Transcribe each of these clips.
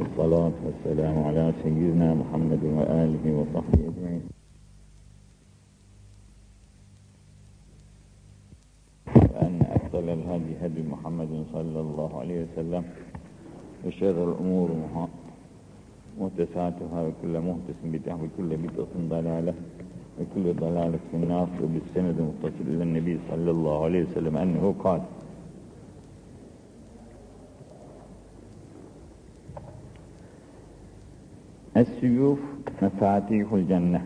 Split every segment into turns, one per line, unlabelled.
الصلاة والسلام على سيدنا محمد وآله وصحبه أجمعين. وأن أفضل الهدي هدي محمد صلى الله عليه وسلم وشر الأمور مح- محدثاتها وكل محدث بدعة وكل بدعة ضلالة وكل ضلالة في النار وبالسند المتصل إلى النبي صلى الله عليه وسلم أنه قال Es-suyuf mefatihul cennet.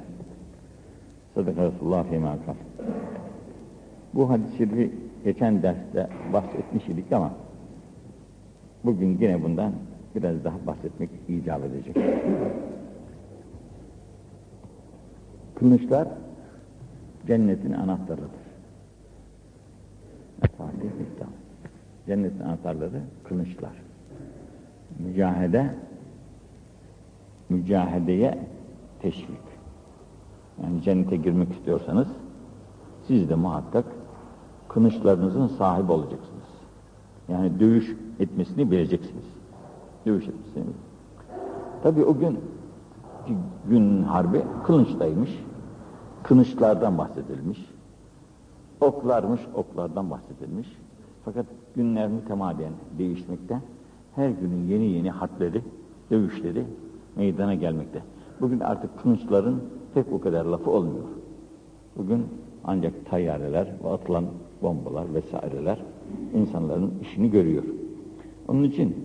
Sadaka Resulullah fîmâ kal. Bu hadis-i geçen derste bahsetmiş idik ama bugün yine bundan biraz daha bahsetmek icap edecek. Kılıçlar cennetin anahtarıdır. Cennetin anahtarları kılıçlar. Mücahede mücahedeye teşvik. Yani cennete girmek istiyorsanız siz de muhakkak kılıçlarınızın sahibi olacaksınız. Yani dövüş etmesini bileceksiniz. Dövüş etmesini. Tabii o gün gün harbi kılıçtaymış. Kılıçlardan bahsedilmiş. Oklarmış, oklardan bahsedilmiş. Fakat günler mütemadiyen değişmekte. Her günün yeni yeni harpleri, dövüşleri meydana gelmekte. Bugün artık kılıçların pek o kadar lafı olmuyor. Bugün ancak tayyareler ve atılan bombalar vesaireler insanların işini görüyor. Onun için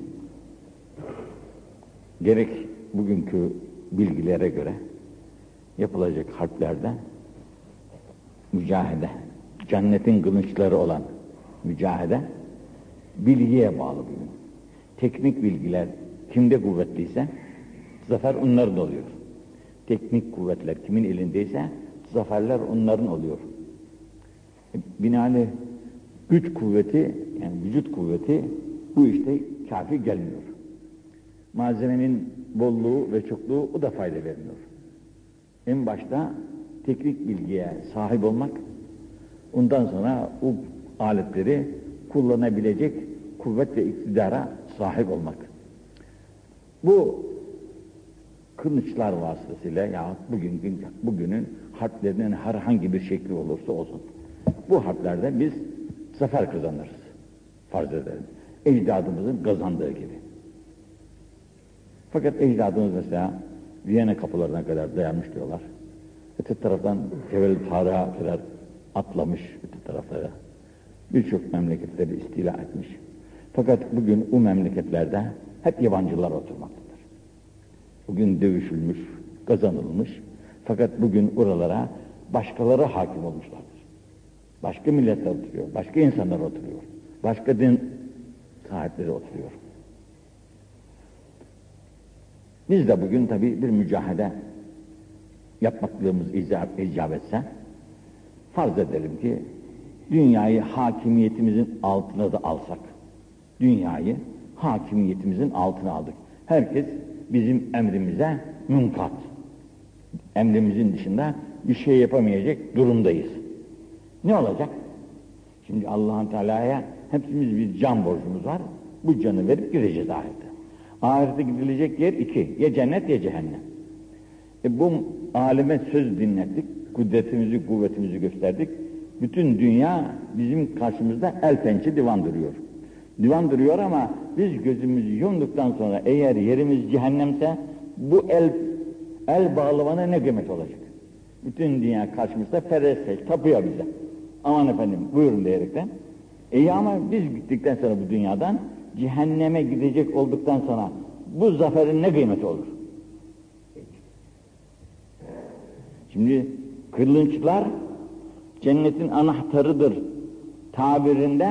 gerek bugünkü bilgilere göre yapılacak harplerde mücahede, cennetin kılıçları olan mücahede bilgiye bağlı bugün. Teknik bilgiler kimde kuvvetliyse zafer onların oluyor. Teknik kuvvetler kimin elindeyse zaferler onların oluyor. E, binaenaleyh güç kuvveti yani vücut kuvveti bu işte kafi gelmiyor. Malzemenin bolluğu ve çokluğu o da fayda vermiyor. En başta teknik bilgiye sahip olmak, ondan sonra o aletleri kullanabilecek kuvvet ve iktidara sahip olmak. Bu kılıçlar vasıtasıyla ya bugün bugünün harplerinin herhangi bir şekli olursa olsun. Bu harplerde biz zafer kazanırız. Farz edelim. Ecdadımızın kazandığı gibi. Fakat ecdadımız mesela Viyana kapılarına kadar dayanmış diyorlar. Öte taraftan Cebel Tarık'a kadar atlamış öte taraflara. Birçok memleketleri istila etmiş. Fakat bugün o memleketlerde hep yabancılar oturmaktadır. Bugün dövüşülmüş, kazanılmış. Fakat bugün oralara başkaları hakim olmuşlardır. Başka milletler oturuyor, başka insanlar oturuyor. Başka din sahipleri oturuyor. Biz de bugün tabii bir mücahede yapmaklığımız icap, icap etse farz edelim ki dünyayı hakimiyetimizin altına da alsak dünyayı hakimiyetimizin altına aldık. Herkes bizim emrimize münkat. Emrimizin dışında bir şey yapamayacak durumdayız. Ne olacak? Şimdi Allah'ın Teala'ya hepimiz bir can borcumuz var. Bu canı verip gideceğiz ahirete. Ahirete gidilecek yer iki. Ya cennet ya cehennem. E bu aleme söz dinlettik. Kudretimizi, kuvvetimizi gösterdik. Bütün dünya bizim karşımızda el pençe divan duruyor. Divan duruyor ama biz gözümüzü yumduktan sonra eğer yerimiz cehennemse bu el el bağlamana ne kıymet olacak? Bütün dünya karşımızda feresteş, tapıyor bize. Aman efendim buyurun diyerekten. İyi ama biz gittikten sonra bu dünyadan cehenneme gidecek olduktan sonra bu zaferin ne kıymeti olur? Şimdi kılınçlar cennetin anahtarıdır tabirinde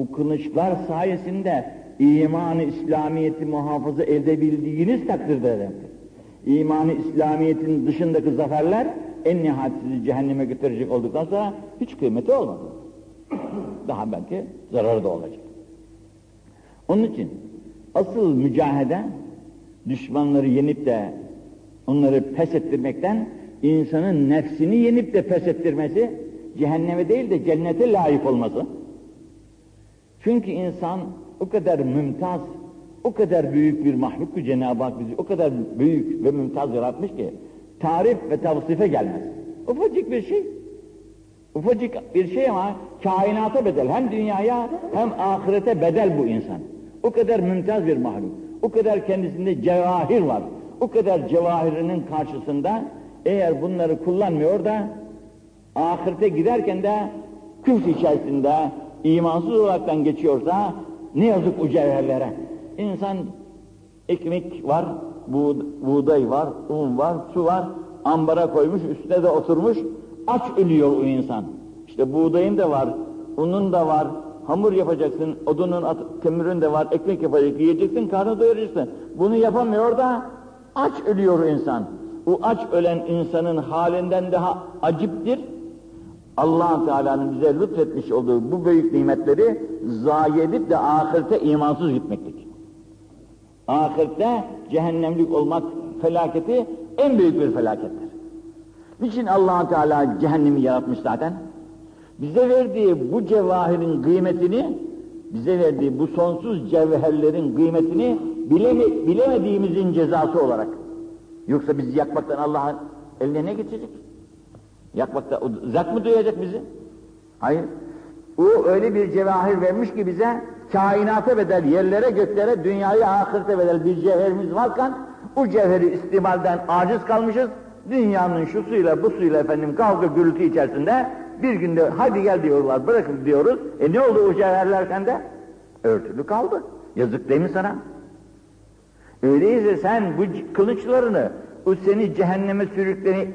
o kılıçlar sayesinde imanı İslamiyet'i muhafaza edebildiğiniz takdirde demektir. İmanı İslamiyet'in dışındaki zaferler en nihayet sizi cehenneme götürecek olduktan sonra hiç kıymeti olmadı. Daha belki zararı da olacak. Onun için asıl mücahede düşmanları yenip de onları pes ettirmekten insanın nefsini yenip de pes ettirmesi cehenneme değil de cennete layık olması. Çünkü insan o kadar mümtaz, o kadar büyük bir mahluk ki Cenab-ı Hak bizi o kadar büyük ve mümtaz yaratmış ki tarif ve tavsife gelmez. Ufacık bir şey. Ufacık bir şey ama kainata bedel. Hem dünyaya hem ahirete bedel bu insan. O kadar mümtaz bir mahluk. O kadar kendisinde cevahir var. O kadar cevahirinin karşısında eğer bunları kullanmıyor da ahirete giderken de küf içerisinde imansız olaraktan geçiyorsa ne yazık o cevherlere. İnsan ekmek var, buğday var, un var, su var, ambara koymuş, üstüne de oturmuş, aç ölüyor o insan. İşte buğdayın da var, unun da var, hamur yapacaksın, odunun, kömürün de var, ekmek yapacaksın, yiyeceksin, karnı doyuracaksın. Bunu yapamıyor da aç ölüyor insan. O aç ölen insanın halinden daha aciptir. Allah Teala'nın bize lütfetmiş olduğu bu büyük nimetleri zayi edip de ahirete imansız gitmektir. Ahirette cehennemlik olmak felaketi en büyük bir felakettir. Niçin allah Teala cehennemi yaratmış zaten? Bize verdiği bu cevahirin kıymetini, bize verdiği bu sonsuz cevherlerin kıymetini bileme, bilemediğimizin cezası olarak. Yoksa bizi yakmaktan Allah'ın eline ne geçecek? Yakmakta, zak mı duyacak bizi? Hayır. O öyle bir cevahir vermiş ki bize, kainata bedel, yerlere, göklere, dünyaya, ahirete bedel bir cevherimiz varken, o cevheri istimalden aciz kalmışız, dünyanın şu suyla bu suyla efendim kavga gürültü içerisinde bir günde hadi gel diyorlar bırakın diyoruz. E ne oldu o cevherler sende? Örtülü kaldı. Yazık değil mi sana? Öyleyse sen bu kılıçlarını o seni cehenneme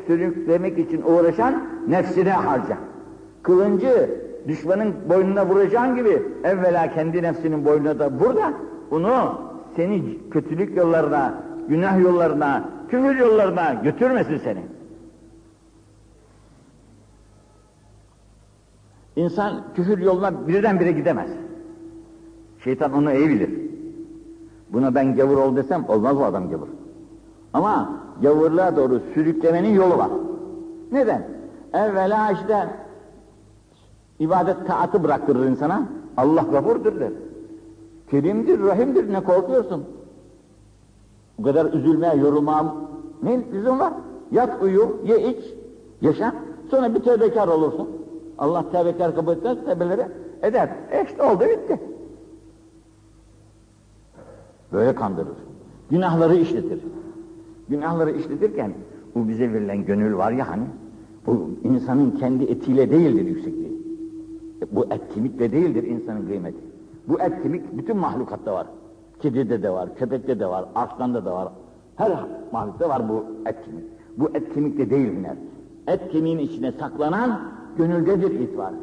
sürüklemek için uğraşan nefsine harca. Kılıncı düşmanın boynuna vuracağın gibi evvela kendi nefsinin boynuna da vur da bunu seni kötülük yollarına, günah yollarına, küfür yollarına götürmesin seni. İnsan küfür yoluna birdenbire gidemez. Şeytan onu iyi bilir. Buna ben gavur ol desem olmaz o adam gavur. Ama gavurluğa doğru sürüklemenin yolu var. Neden? Evvela işte ibadet taatı bıraktırır insana. Allah gafurdur der. Kerimdir, rahimdir ne korkuyorsun? Bu kadar üzülmeye, yorulmaya ne lüzum var? Yat uyu, ye iç, yaşa. Sonra bir tövbekar olursun. Allah tevbekar kabul etmez, tevbeleri eder. E işte oldu bitti. Böyle kandırır. Günahları işletir. Günahları işletirken bu bize verilen gönül var ya hani, bu insanın kendi etiyle değildir yüksekliği. E, bu et kemikle değildir insanın kıymeti. Bu et kemik bütün mahlukatta var. Kedide de var, köpekte de var, arslanda da var. Her mahlukta var bu et kemik. Bu et kemikle değil biner. Et kemiğin içine saklanan gönüldedir itibar.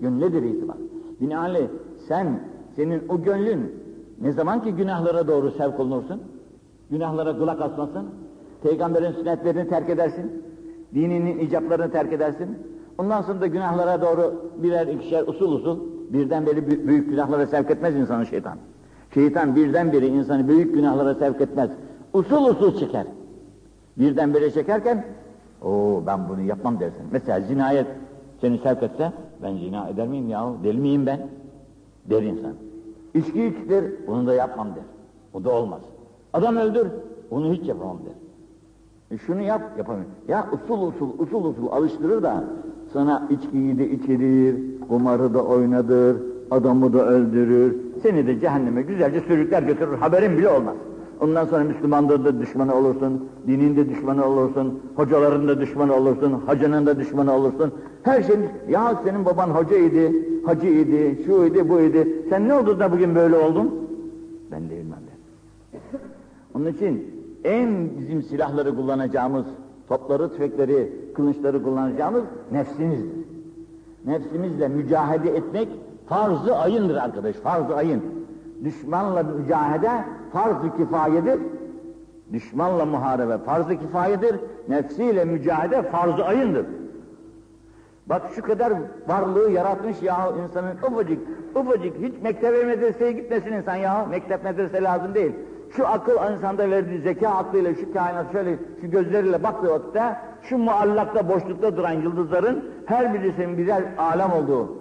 Gönüldedir itibar. Binaenaleyh sen, senin o gönlün ne zaman ki günahlara doğru sevk olunursun, günahlara kulak asmasın, peygamberin sünnetlerini terk edersin, dininin icaplarını terk edersin, ondan sonra da günahlara doğru birer ikişer usul usul birdenbire büyük günahlara sevk etmez insanı şeytan. Şeytan birdenbire insanı büyük günahlara sevk etmez. Usul usul çeker. Birdenbire çekerken, o ben bunu yapmam dersin. Mesela zinayet seni sevk etse, ben zina eder miyim ya? Deli miyim ben? Der insan. İçki içtir, bunu da yapmam der. O da olmaz. Adam öldür, onu hiç yapamam der. E şunu yap, yapamam. Ya usul usul, usul usul alıştırır da sana içkiyi de içirir, kumarı da oynadır, adamı da öldürür, seni de cehenneme güzelce sürükler götürür, haberin bile olmaz. Ondan sonra Müslümanların da düşmanı olursun, dinin de düşmanı olursun, hocaların da düşmanı olursun, hacının da düşmanı olursun. Her şeyin, ya senin baban hocaydı, hacıydı, şuydu, buydu. Sen ne oldu da bugün böyle oldun? Ben de bilmem de. Onun için en bizim silahları kullanacağımız, topları, tüfekleri, kılıçları kullanacağımız nefsimizdir. Nefsimizle mücahede etmek farz-ı ayındır arkadaş, farz-ı ayın. Düşmanla mücahede farz-ı kifayedir. Düşmanla muharebe farz-ı kifayedir. Nefsiyle mücahede farz-ı ayındır. Bak şu kadar varlığı yaratmış ya insanın ufacık, ufacık hiç mektebe medreseye gitmesin insan ya. Mektep medrese lazım değil. Şu akıl insanda verdiği zeka aklıyla şu kainat şöyle şu gözleriyle baktığı vakitte şu muallakta boşlukta duran yıldızların her birisinin birer alem olduğu.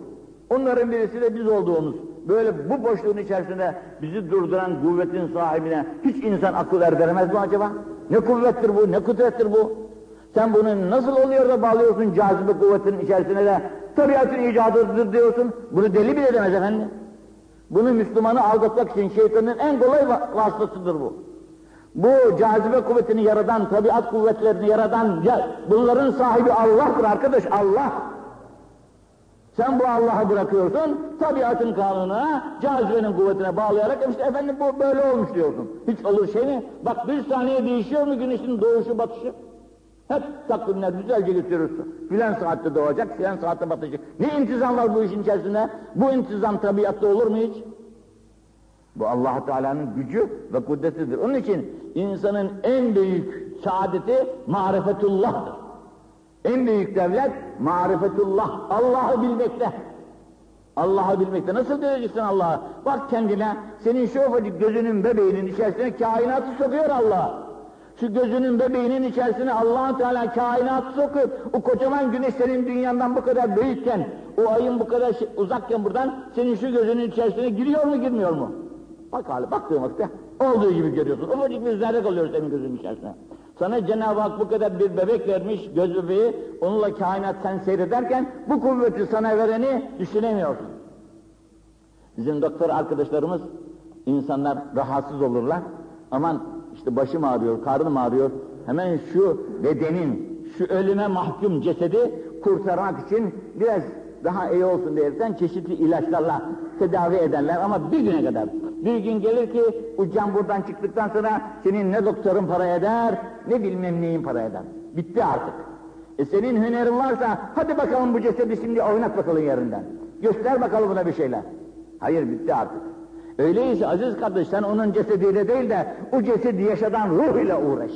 Onların birisi de biz olduğumuz Böyle bu boşluğun içerisinde bizi durduran kuvvetin sahibine hiç insan akıl erdiremez mi acaba? Ne kuvvettir bu, ne kudrettir bu? Sen bunu nasıl oluyor da bağlıyorsun cazibe kuvvetinin içerisine de tabiatın icadıdır diyorsun. Bunu deli bile demez efendim. Bunu Müslümanı aldatmak için şeytanın en kolay vasıtasıdır bu. Bu cazibe kuvvetini yaradan, tabiat kuvvetlerini yaradan, ya, bunların sahibi Allah'tır arkadaş, Allah. Sen bu Allah'ı bırakıyorsun, tabiatın kanununa, cazibenin kuvvetine bağlayarak işte efendim bu böyle olmuş diyorsun. Hiç olur şey mi? Bak bir saniye değişiyor mu güneşin doğuşu batışı? Hep takvimler güzelce götürürsün. Filan saatte doğacak, filan saatte batacak. Ne intizam var bu işin içerisinde? Bu intizam tabiatta olur mu hiç? Bu allah Teala'nın gücü ve kudretidir. Onun için insanın en büyük saadeti marifetullah'tır. En büyük devlet marifetullah. Allah'ı bilmekte. Allah'ı bilmekte. Nasıl göreceksin Allah'ı? Bak kendine, senin şu ufacık gözünün bebeğinin içerisine kainatı sokuyor Allah. Şu gözünün bebeğinin içerisine allah Teala kainatı sokuyor. O kocaman güneş senin dünyandan bu kadar büyükken, o ayın bu kadar şey, uzakken buradan senin şu gözünün içerisine giriyor mu girmiyor mu? Bak hali baktığın vakitte olduğu gibi görüyorsun. Ufacık bir zerre kalıyor senin gözünün içerisine. Sana Cenab-ı Hak bu kadar bir bebek vermiş, göz bebeği, onunla kainat sen seyrederken bu kuvveti sana vereni düşünemiyorsun. Bizim doktor arkadaşlarımız, insanlar rahatsız olurlar. Aman işte başım ağrıyor, karnım ağrıyor. Hemen şu bedenin, şu ölüme mahkum cesedi kurtarmak için biraz daha iyi olsun diyerekten çeşitli ilaçlarla tedavi ederler ama bir güne kadar. Bir gün gelir ki ucan buradan çıktıktan sonra senin ne doktorun para eder ne bilmem neyin para eder. Bitti artık. E senin hünerin varsa hadi bakalım bu cesedi şimdi oynat bakalım yerinden. Göster bakalım buna bir şeyler. Hayır bitti artık. Öyleyse aziz kardeş sen onun cesediyle değil de o cesedi yaşadan ruh ile uğraş.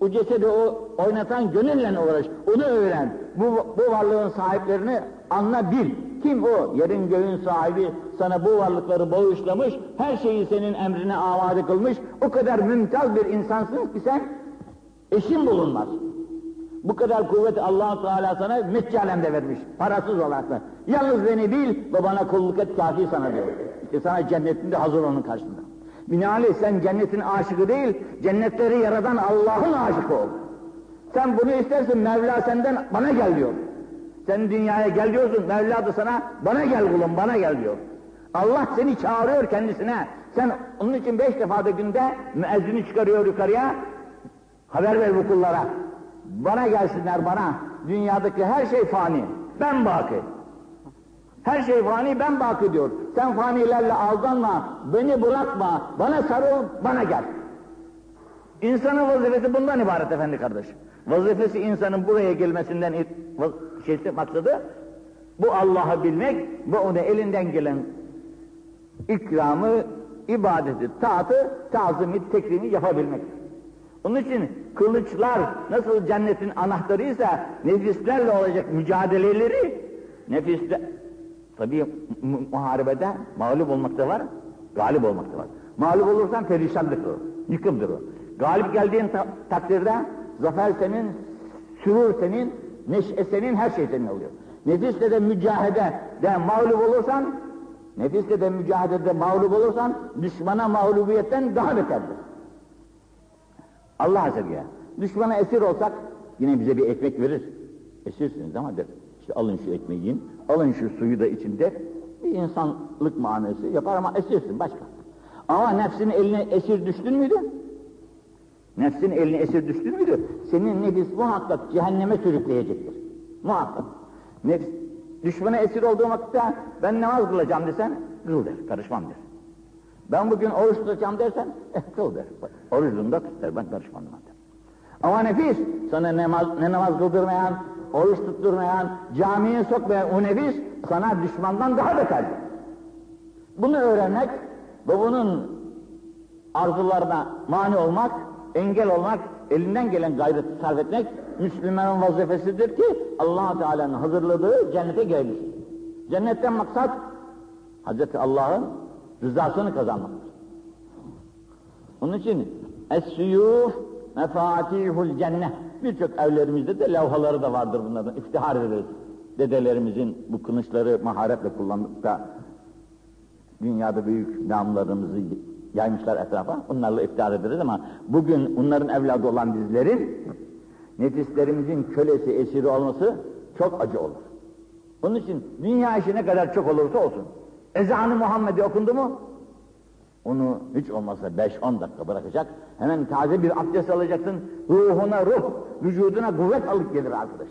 O cesedi o oynatan gönülle uğraş. Onu öğren. Bu, bu varlığın sahiplerini anla bil. Kim o? Yerin göğün sahibi sana bu varlıkları bağışlamış, her şeyi senin emrine amade kılmış. O kadar mümtaz bir insansın ki sen eşin bulunmaz. Bu kadar kuvveti allah Teala sana meccalemde vermiş, parasız olarak da. Yalnız beni bil ve bana kulluk et kafi sana diyor. İşte sana cennetinde hazır onun karşısında. Binaenaleyh sen cennetin aşıkı değil, cennetleri yaradan Allah'ın aşıkı ol. Sen bunu istersin, Mevla senden bana gel diyor. Sen dünyaya gel diyorsun, Mevla da sana bana gel kulum, bana gel diyor. Allah seni çağırıyor kendisine. Sen onun için beş defa da günde müezzini çıkarıyor yukarıya, haber ver bu kullara. Bana gelsinler bana. Dünyadaki her şey fani. Ben baki. Her şey fani ben baki diyor. Sen fanilerle aldanma, beni bırakma, bana sarıl, bana gel. İnsanın vazifesi bundan ibaret efendi kardeş. Vazifesi insanın buraya gelmesinden şeysi maksadı bu Allah'ı bilmek ve onu elinden gelen ikramı, ibadeti, taatı, tazimi, tekrimi yapabilmek. Onun için kılıçlar nasıl cennetin anahtarıysa nefislerle olacak mücadeleleri nefisle tabi muharebede mağlup olmak da var, galip olmak da var. Mağlup olursan perişanlık o, yıkımdır o. Galip geldiğin ta takdirde zafer senin, sürur senin, neşe senin, her şey senin oluyor. Nefisle de mücahede de mağlup olursan, nefisle de mücadelede mağlup olursan, düşmana mağlubiyetten daha beterdir. Allah Azze ve Düşmana esir olsak yine bize bir ekmek verir. Esirsiniz ama der. İşte alın şu ekmeği yiyin, alın şu suyu da içinde bir insanlık manası yapar ama esirsin başka. Ama nefsin eline esir düştün müydü? Nefsin eline esir düştün müydü? Senin nefis muhakkak cehenneme sürükleyecektir. Muhakkak. Nefs, düşmana esir olduğu vakitte ben namaz kılacağım desen, kıl der, karışmam der. Ben bugün oruç tutacağım dersen, eh kıl der. Orucunu da tut der, ben karışmam der. Ama nefis, sana namaz, ne namaz kıldırmayan, oruç tutturmayan, camiye sokmayan o nefis, sana düşmandan daha beterdir. Bunu öğrenmek ve bunun arzularına mani olmak, engel olmak, elinden gelen gayreti sarf etmek, Müslümanın vazifesidir ki allah Teala'nın hazırladığı cennete girebilsin. Cennetten maksat, Hazreti Allah'ın rızasını kazanmaktır. Onun için es-suyuf mefatihul cennet. Birçok evlerimizde de levhaları da vardır bunlardan. İftihar ederiz. Dedelerimizin bu kılıçları maharetle kullanıp da Dünyada büyük namlarımızı yaymışlar etrafa. Onlarla iftihar ederiz ama bugün onların evladı olan bizlerin nefislerimizin kölesi, esiri olması çok acı olur. Onun için dünya işi ne kadar çok olursa olsun. Ezanı Muhammed'i okundu mu? Onu hiç olmazsa 5-10 dakika bırakacak. Hemen taze bir abdest alacaksın. Ruhuna ruh, vücuduna kuvvet alıp gelir arkadaş.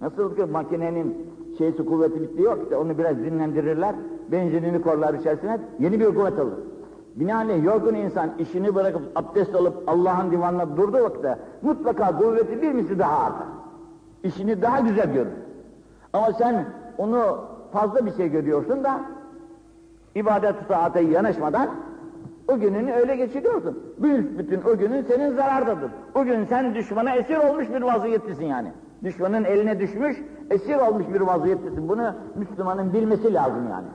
Nasıl ki makinenin şeysi kuvveti bitti yok işte onu biraz dinlendirirler. Benzinini korlar içerisine yeni bir kuvvet alır. Binaenaleyh yorgun insan işini bırakıp abdest alıp Allah'ın divanına durduğu vakitte mutlaka kuvveti bir misli daha artar. İşini daha güzel görür. Ama sen onu fazla bir şey görüyorsun da ibadet saate yanaşmadan o gününü öyle geçiriyorsun. Bütün o günün senin zarardadır. O gün sen düşmana esir olmuş bir vaziyettesin yani. Düşmanın eline düşmüş, esir olmuş bir vaziyettesin. Bunu Müslümanın bilmesi lazım yani.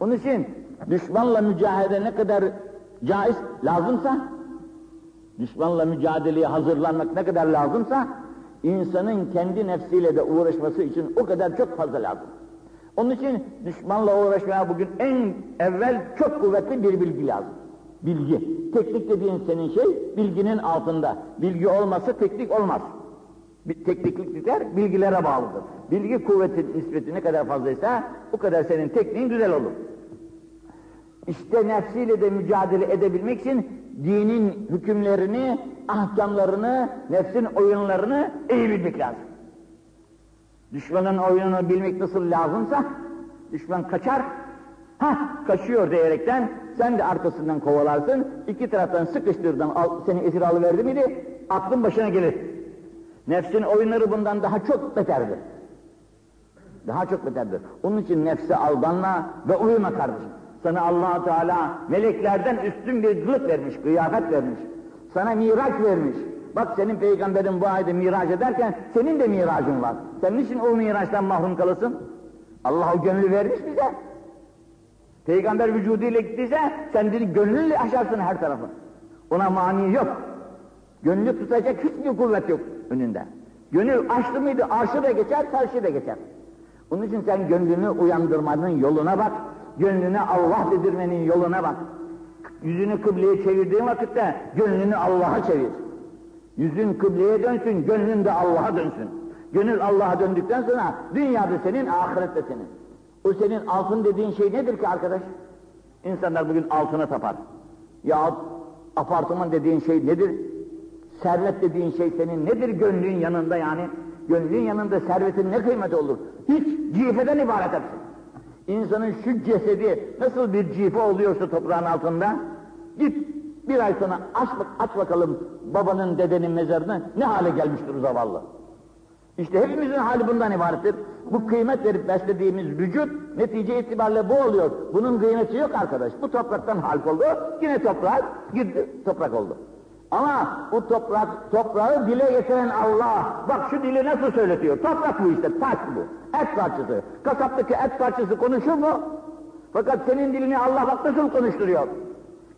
Onun için düşmanla mücadele ne kadar caiz lazımsa, düşmanla mücadeleye hazırlanmak ne kadar lazımsa, insanın kendi nefsiyle de uğraşması için o kadar çok fazla lazım. Onun için düşmanla uğraşmaya bugün en evvel çok kuvvetli bir bilgi lazım. Bilgi. Teknik dediğin senin şey bilginin altında. Bilgi olmazsa teknik olmaz. Bir tekniklikler bilgilere bağlıdır. Bilgi kuvvetin nispeti ne kadar fazlaysa o kadar senin tekniğin güzel olur. İşte nefsiyle de mücadele edebilmek için dinin hükümlerini, ahkamlarını, nefsin oyunlarını iyi bilmek lazım. Düşmanın oyununu bilmek nasıl lazımsa, düşman kaçar, ha kaçıyor diyerekten sen de arkasından kovalarsın, iki taraftan sıkıştırdan seni esir alıverdi miydi, aklın başına gelir. Nefsin oyunları bundan daha çok beterdir. Daha çok beterdir. Onun için nefse aldanma ve uyuma kardeşim. Sana allah Teala meleklerden üstün bir kılık vermiş, kıyafet vermiş. Sana miraç vermiş. Bak senin peygamberin bu ayda miraç ederken senin de miracın var. Sen niçin o miraçtan mahrum kalırsın? Allah o gönlü vermiş bize. Peygamber vücuduyla gittiyse sen dedi gönlünle aşarsın her tarafı. Ona mani yok. Gönlü tutacak hiçbir kuvvet yok önünde. Gönül açtı mıydı arşı da geçer, karşı da geçer. Onun için sen gönlünü uyandırmanın yoluna bak. Gönlüne Allah dedirmenin yoluna bak. Yüzünü kıbleye çevirdiğin vakitte gönlünü Allah'a çevir. Yüzün kıbleye dönsün, gönlün de Allah'a dönsün. Gönül Allah'a döndükten sonra dünyada senin, ahirette senin. O senin altın dediğin şey nedir ki arkadaş? İnsanlar bugün altına tapar. Ya apartman dediğin şey nedir? Servet dediğin şey senin nedir gönlün yanında yani? Gönlün yanında servetin ne kıymeti olur? Hiç cifeden ibaret hepsi. İnsanın şu cesedi nasıl bir cife oluyorsa toprağın altında, git bir ay sonra aç, aç bakalım babanın dedenin mezarını ne hale gelmiştir o zavallı. İşte hepimizin hali bundan ibarettir. Bu kıymet verip beslediğimiz vücut netice itibariyle bu oluyor. Bunun kıymeti yok arkadaş. Bu topraktan halk oldu, yine toprak gitti, toprak oldu. Ama bu toprak, toprağı dile getiren Allah, bak şu dili nasıl söyletiyor? Toprak bu işte, taş bu, et parçası. Kasaptaki et parçası konuşur mu? Fakat senin dilini Allah bak nasıl konuşturuyor.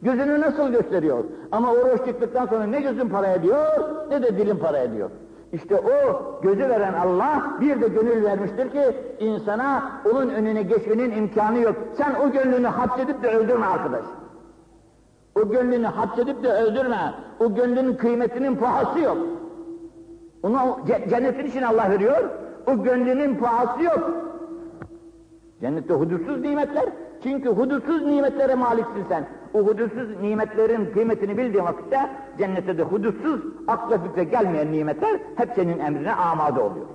Gözünü nasıl gösteriyor? Ama oruç çıktıktan sonra ne gözün para ediyor, ne de dilin para ediyor. İşte o gözü veren Allah bir de gönül vermiştir ki insana onun önüne geçmenin imkanı yok. Sen o gönlünü hapsedip de öldürme arkadaş. O gönlünü hapsedip de öldürme. O gönlünün kıymetinin pahası yok. Ona cennetin için Allah veriyor. O gönlünün pahası yok. Cennette hudutsuz nimetler. Çünkü hudutsuz nimetlere maliksin sen. O hudutsuz nimetlerin kıymetini bildiğin vakitte cennette de hudutsuz akla fikre gelmeyen nimetler hep senin emrine amade oluyor.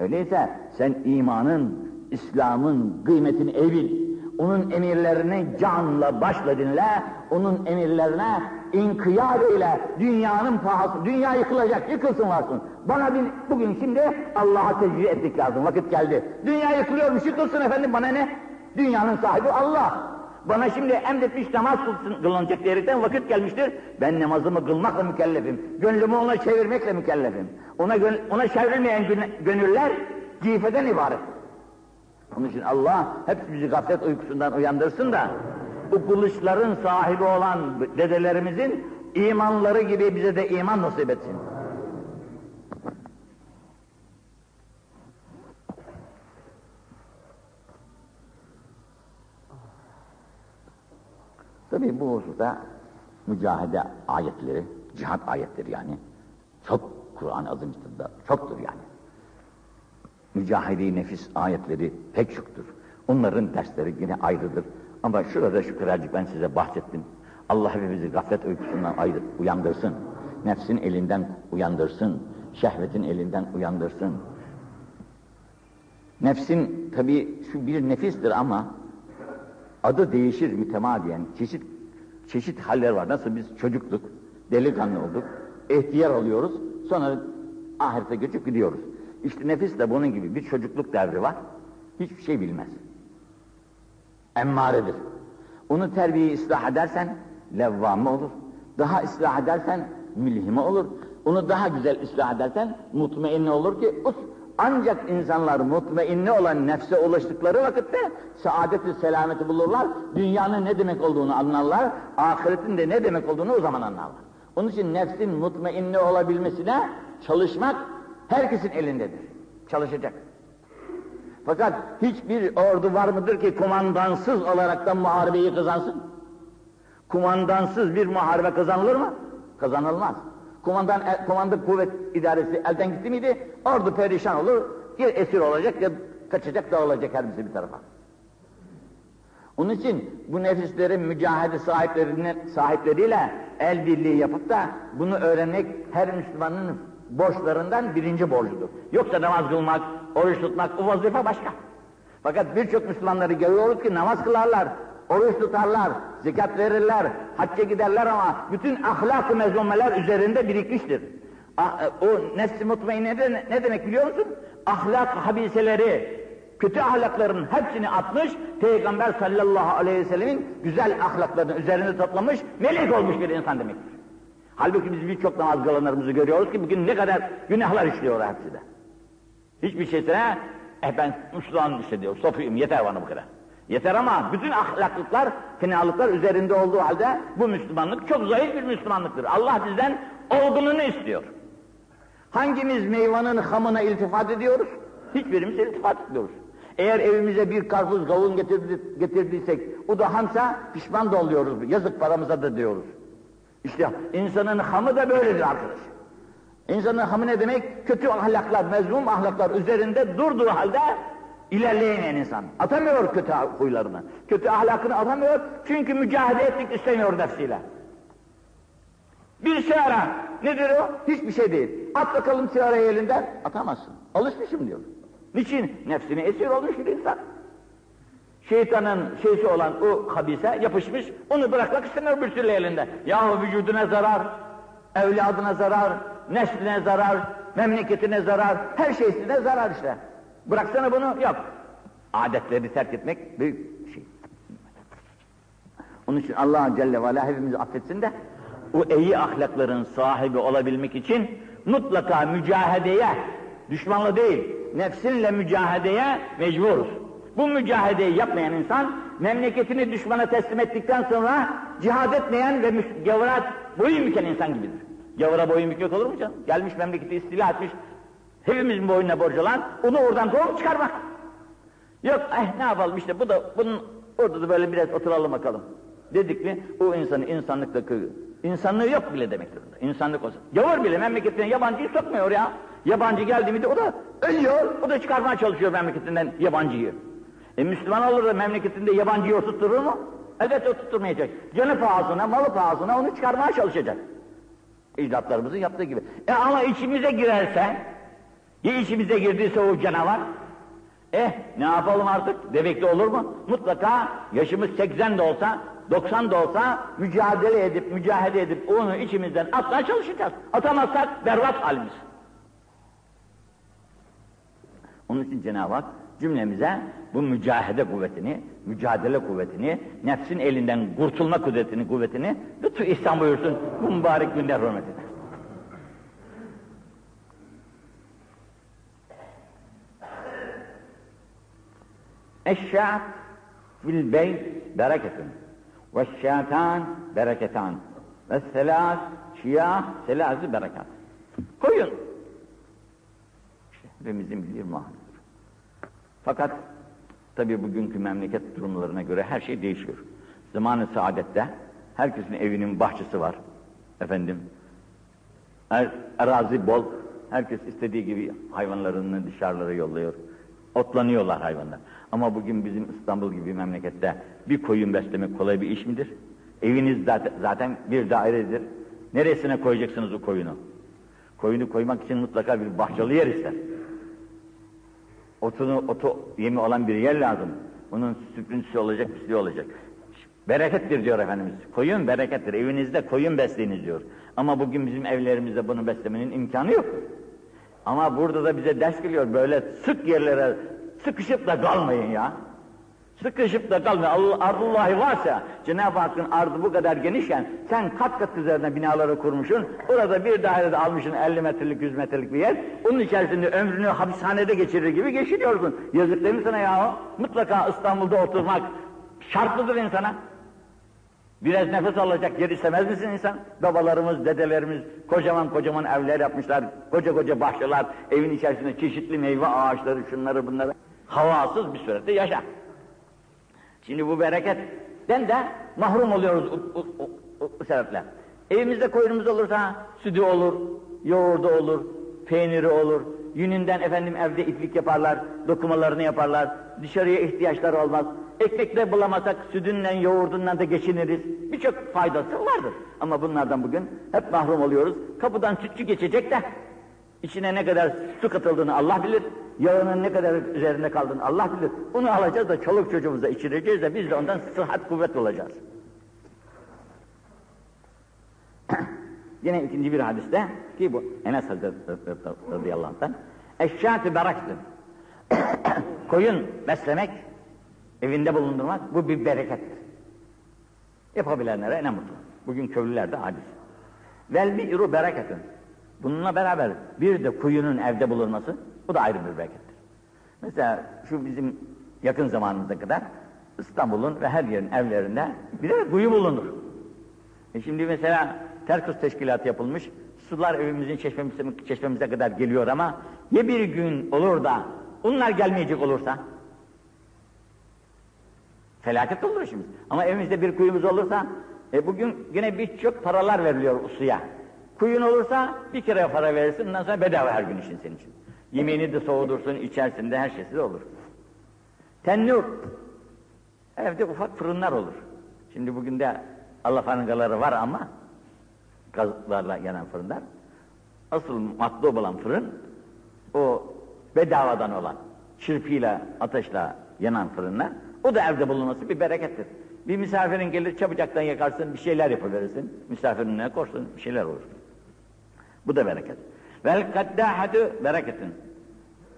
Öyleyse sen imanın, İslam'ın kıymetini evil, onun emirlerini canla başla dinle, onun emirlerine inkiyat eyle, dünyanın pahası, dünya yıkılacak, yıkılsın varsın. Bana bir, bugün şimdi Allah'a tecrübe etmek lazım, vakit geldi. Dünya yıkılıyormuş, yıkılsın efendim, bana ne? Dünyanın sahibi Allah. Bana şimdi emretmiş namaz kılınacak diyerekten vakit gelmiştir. Ben namazımı kılmakla mükellefim. Gönlümü ona çevirmekle mükellefim. Ona, ona çevrilmeyen gönüller cifeden ibaret. Onun için Allah hep bizi gaflet uykusundan uyandırsın da bu kılıçların sahibi olan dedelerimizin imanları gibi bize de iman nasip etsin. Tabi bu hususta mücahede ayetleri, cihat ayetleri yani çok Kur'an-ı Azimüşşan'da çoktur yani. Mücahede nefis ayetleri pek çoktur. Onların dersleri yine ayrıdır. Ama şurada şu kadarcık ben size bahsettim. Allah hepimizi gaflet uykusundan ayrı, uyandırsın. Nefsin elinden uyandırsın. Şehvetin elinden uyandırsın. Nefsin tabi şu bir nefistir ama adı değişir mütemadiyen. Çeşit çeşit haller var. Nasıl biz çocukluk, delikanlı olduk, ihtiyar oluyoruz, sonra ahirete göçüp gidiyoruz. İşte nefis de bunun gibi bir çocukluk devri var. Hiçbir şey bilmez. Emmaredir. Onu terbiye ıslah edersen levvame olur. Daha ıslah edersen mülhime olur. Onu daha güzel ıslah edersen mutmainne olur ki us ancak insanlar mutmainne olan nefse ulaştıkları vakitte saadeti selameti bulurlar. Dünyanın ne demek olduğunu anlarlar. Ahiretin de ne demek olduğunu o zaman anlarlar. Onun için nefsin mutmainne olabilmesine çalışmak herkesin elindedir. Çalışacak. Fakat hiçbir ordu var mıdır ki kumandansız olaraktan muharebeyi kazansın? Kumandansız bir muharebe kazanılır mı? Kazanılmaz. Kumandan, e, kumanda kuvvet idaresi elden gitti miydi, ordu perişan olur, ya esir olacak ya kaçacak dağılacak her bir tarafa. Onun için bu nefislerin mücahede sahiplerine, sahipleriyle el birliği yapıp da bunu öğrenmek her Müslümanın borçlarından birinci borcudur. Yoksa namaz kılmak, oruç tutmak bu vazife başka. Fakat birçok Müslümanları görüyoruz ki namaz kılarlar, oruç tutarlar, zekat verirler, hacca giderler ama bütün ahlak-ı mezmumeler üzerinde birikmiştir. E, o nefs-i mutmainne ne, demek biliyor musun? Ahlak habiseleri, kötü ahlakların hepsini atmış, Peygamber sallallahu aleyhi ve sellemin güzel ahlaklarını üzerine toplamış, melek olmuş bir insan demektir. Halbuki biz birçok namaz kılanlarımızı görüyoruz ki bugün ne kadar günahlar işliyor hepsi de. Hiçbir şeysine, eh ben Müslüman işte diyor, sofuyum, yeter bana bu kadar. Yeter ama bütün ahlaklıklar, fenalıklar üzerinde olduğu halde bu Müslümanlık çok zayıf bir Müslümanlıktır. Allah bizden olgununu istiyor. Hangimiz meyvanın hamına iltifat ediyoruz? Hiçbirimiz iltifat etmiyoruz. Eğer evimize bir karpuz kavun getirdi, getirdiysek, o da hamsa pişman da oluyoruz. Yazık paramıza da diyoruz. İşte insanın hamı da böyledir arkadaş. İnsanın hamı ne demek? Kötü ahlaklar, mezmum ahlaklar üzerinde durduğu halde ilerleyemeyen insan. Atamıyor kötü huylarını. Kötü ahlakını atamıyor çünkü mücadele etmek istemiyor nefsiyle. Bir sigara nedir o? Hiçbir şey değil. At bakalım sigarayı elinden. Atamazsın. Alışmışım diyor. Niçin? Nefsine esir olmuş bir insan. Şeytanın şeysi olan o habise yapışmış, onu bırakmak istemiyor bir türlü elinde. Yahu vücuduna zarar, evladına zarar, nesline zarar, memleketine zarar, her şeysine zarar işte. Bıraksana bunu, yok. Adetleri terk etmek büyük şey. Onun için Allah Celle ve Ala hepimizi affetsin de, o iyi ahlakların sahibi olabilmek için mutlaka mücahedeye, düşmanla değil, nefsinle mücahedeye mecburuz. Bu mücahedeyi yapmayan insan, memleketini düşmana teslim ettikten sonra cihad etmeyen ve gavura boyun büken insan gibidir. Gavura boyun bükmek olur mu canım? Gelmiş memleketi istila etmiş, hepimizin boynuna borcu olan, onu oradan kovup çıkarmak. Yok, eh ne yapalım işte bu da, bunun, orada da böyle biraz oturalım bakalım. Dedik mi, o insanı insanlıktaki, insanlığı yok bile demektir. İnsanlık olsun. Gavur bile memleketine yabancıyı sokmuyor ya. Yabancı geldi mi de o da ölüyor, o da çıkarmaya çalışıyor memleketinden yabancıyı. E Müslüman olur da memleketinde yabancıyı oturtturur mu? Evet oturtturmayacak. Canı pahasına, malı pahasına onu çıkarmaya çalışacak. İcdatlarımızın yaptığı gibi. E ama içimize girerse, ya içimize girdiyse o canavar, eh ne yapalım artık? Bebekli olur mu? Mutlaka yaşımız 80 de olsa, 90 da olsa mücadele edip, mücadele edip onu içimizden atmaya çalışacağız. Atamazsak berbat halimiz. Onun için Cenab-ı Hak cümlemize bu mücahede kuvvetini, mücadele kuvvetini, nefsin elinden kurtulma kudretini, kuvvetini lütfu ihsan buyursun bu mübarek günler hürmetine. Eşşât fil beyt bereketun ve şâtân bereketan ve selâs şiyâh selâzı berekat. Koyun. İşte hepimizin bildiği mahnıdır. Fakat tabii bugünkü memleket durumlarına göre her şey değişiyor. Zamanı saadette herkesin evinin bahçesi var. Efendim, er, arazi bol. Herkes istediği gibi hayvanlarını dışarılara yolluyor. Otlanıyorlar hayvanlar. Ama bugün bizim İstanbul gibi memlekette bir koyun beslemek kolay bir iş midir? Eviniz zaten bir dairedir. Neresine koyacaksınız o koyunu? Koyunu koymak için mutlaka bir bahçeli yer ister. Otunu, otu yemi olan bir yer lazım. Bunun süprüntüsü olacak, pisliği olacak. Berekettir diyor Efendimiz. Koyun berekettir. Evinizde koyun besleyiniz diyor. Ama bugün bizim evlerimizde bunu beslemenin imkanı yok. Ama burada da bize ders geliyor. Böyle sık yerlere sıkışıp da kalmayın ya. Sıkışıp da kalmayın. Allah, ardullahi varsa Cenab-ı Hakk'ın ardı bu kadar genişken sen kat kat üzerine binaları kurmuşsun. Orada bir dairede almışsın 50 metrelik 100 metrelik bir yer. Onun içerisinde ömrünü hapishanede geçirir gibi geçiriyorsun. Yazık değil mi sana ya? Mutlaka İstanbul'da oturmak şartlıdır insana. Biraz nefes alacak yer istemez misin insan? Babalarımız, dedelerimiz kocaman kocaman evler yapmışlar, koca koca bahçeler, evin içerisinde çeşitli meyve ağaçları, şunları bunları. Havasız bir surette yaşa. Şimdi bu bereketten de mahrum oluyoruz o, o, o, o, o sebeple. Evimizde koyunumuz olursa sütü olur, yoğurdu olur, peyniri olur, yününden efendim evde iplik yaparlar, dokumalarını yaparlar, dışarıya ihtiyaçları olmaz. Ekmekle bulamasak sütünden, yoğurdundan da geçiniriz. Birçok faydası vardır. Ama bunlardan bugün hep mahrum oluyoruz. Kapıdan sütçü geçecek de içine ne kadar su katıldığını Allah bilir. Yağının ne kadar üzerinde kaldığını Allah bilir. Bunu alacağız da çoluk çocuğumuza içireceğiz de biz de ondan sıhhat kuvvet olacağız. Yine ikinci bir hadiste ki bu Enes radıyallahu anh'tan eşşâtü beraketün koyun beslemek evinde bulundurmak bu bir berekettir. Yapabilenlere ne mutlu. Bugün köylülerde aciz. Vel bi'ru bereketün. Bununla beraber bir de kuyunun evde bulunması bu da ayrı bir berekettir. Mesela şu bizim yakın zamanımıza kadar İstanbul'un ve her yerin evlerinde bir de kuyu bulunur. E şimdi mesela terkos teşkilatı yapılmış, sular evimizin çeşmemize, çeşmemize kadar geliyor ama ya bir gün olur da onlar gelmeyecek olursa Felaket olur işimiz. Ama evimizde bir kuyumuz olursa, e bugün yine birçok paralar veriliyor suya. Kuyun olursa bir kere para verirsin, ondan sonra bedava her gün için senin için. Yemeğini de soğudursun, içerisinde her şeysi de olur. Tennur. Evde ufak fırınlar olur. Şimdi bugün de alafangaları var ama gazlarla yanan fırınlar. Asıl matlub olan fırın o bedavadan olan çırpıyla, ateşle yanan fırınlar o da evde bulunması bir berekettir. Bir misafirin gelir çabucaktan yakarsın, bir şeyler yapıverirsin. Misafirin ne korsun, bir şeyler olur. Bu da bereket. Vel kaddâhatu bereketin.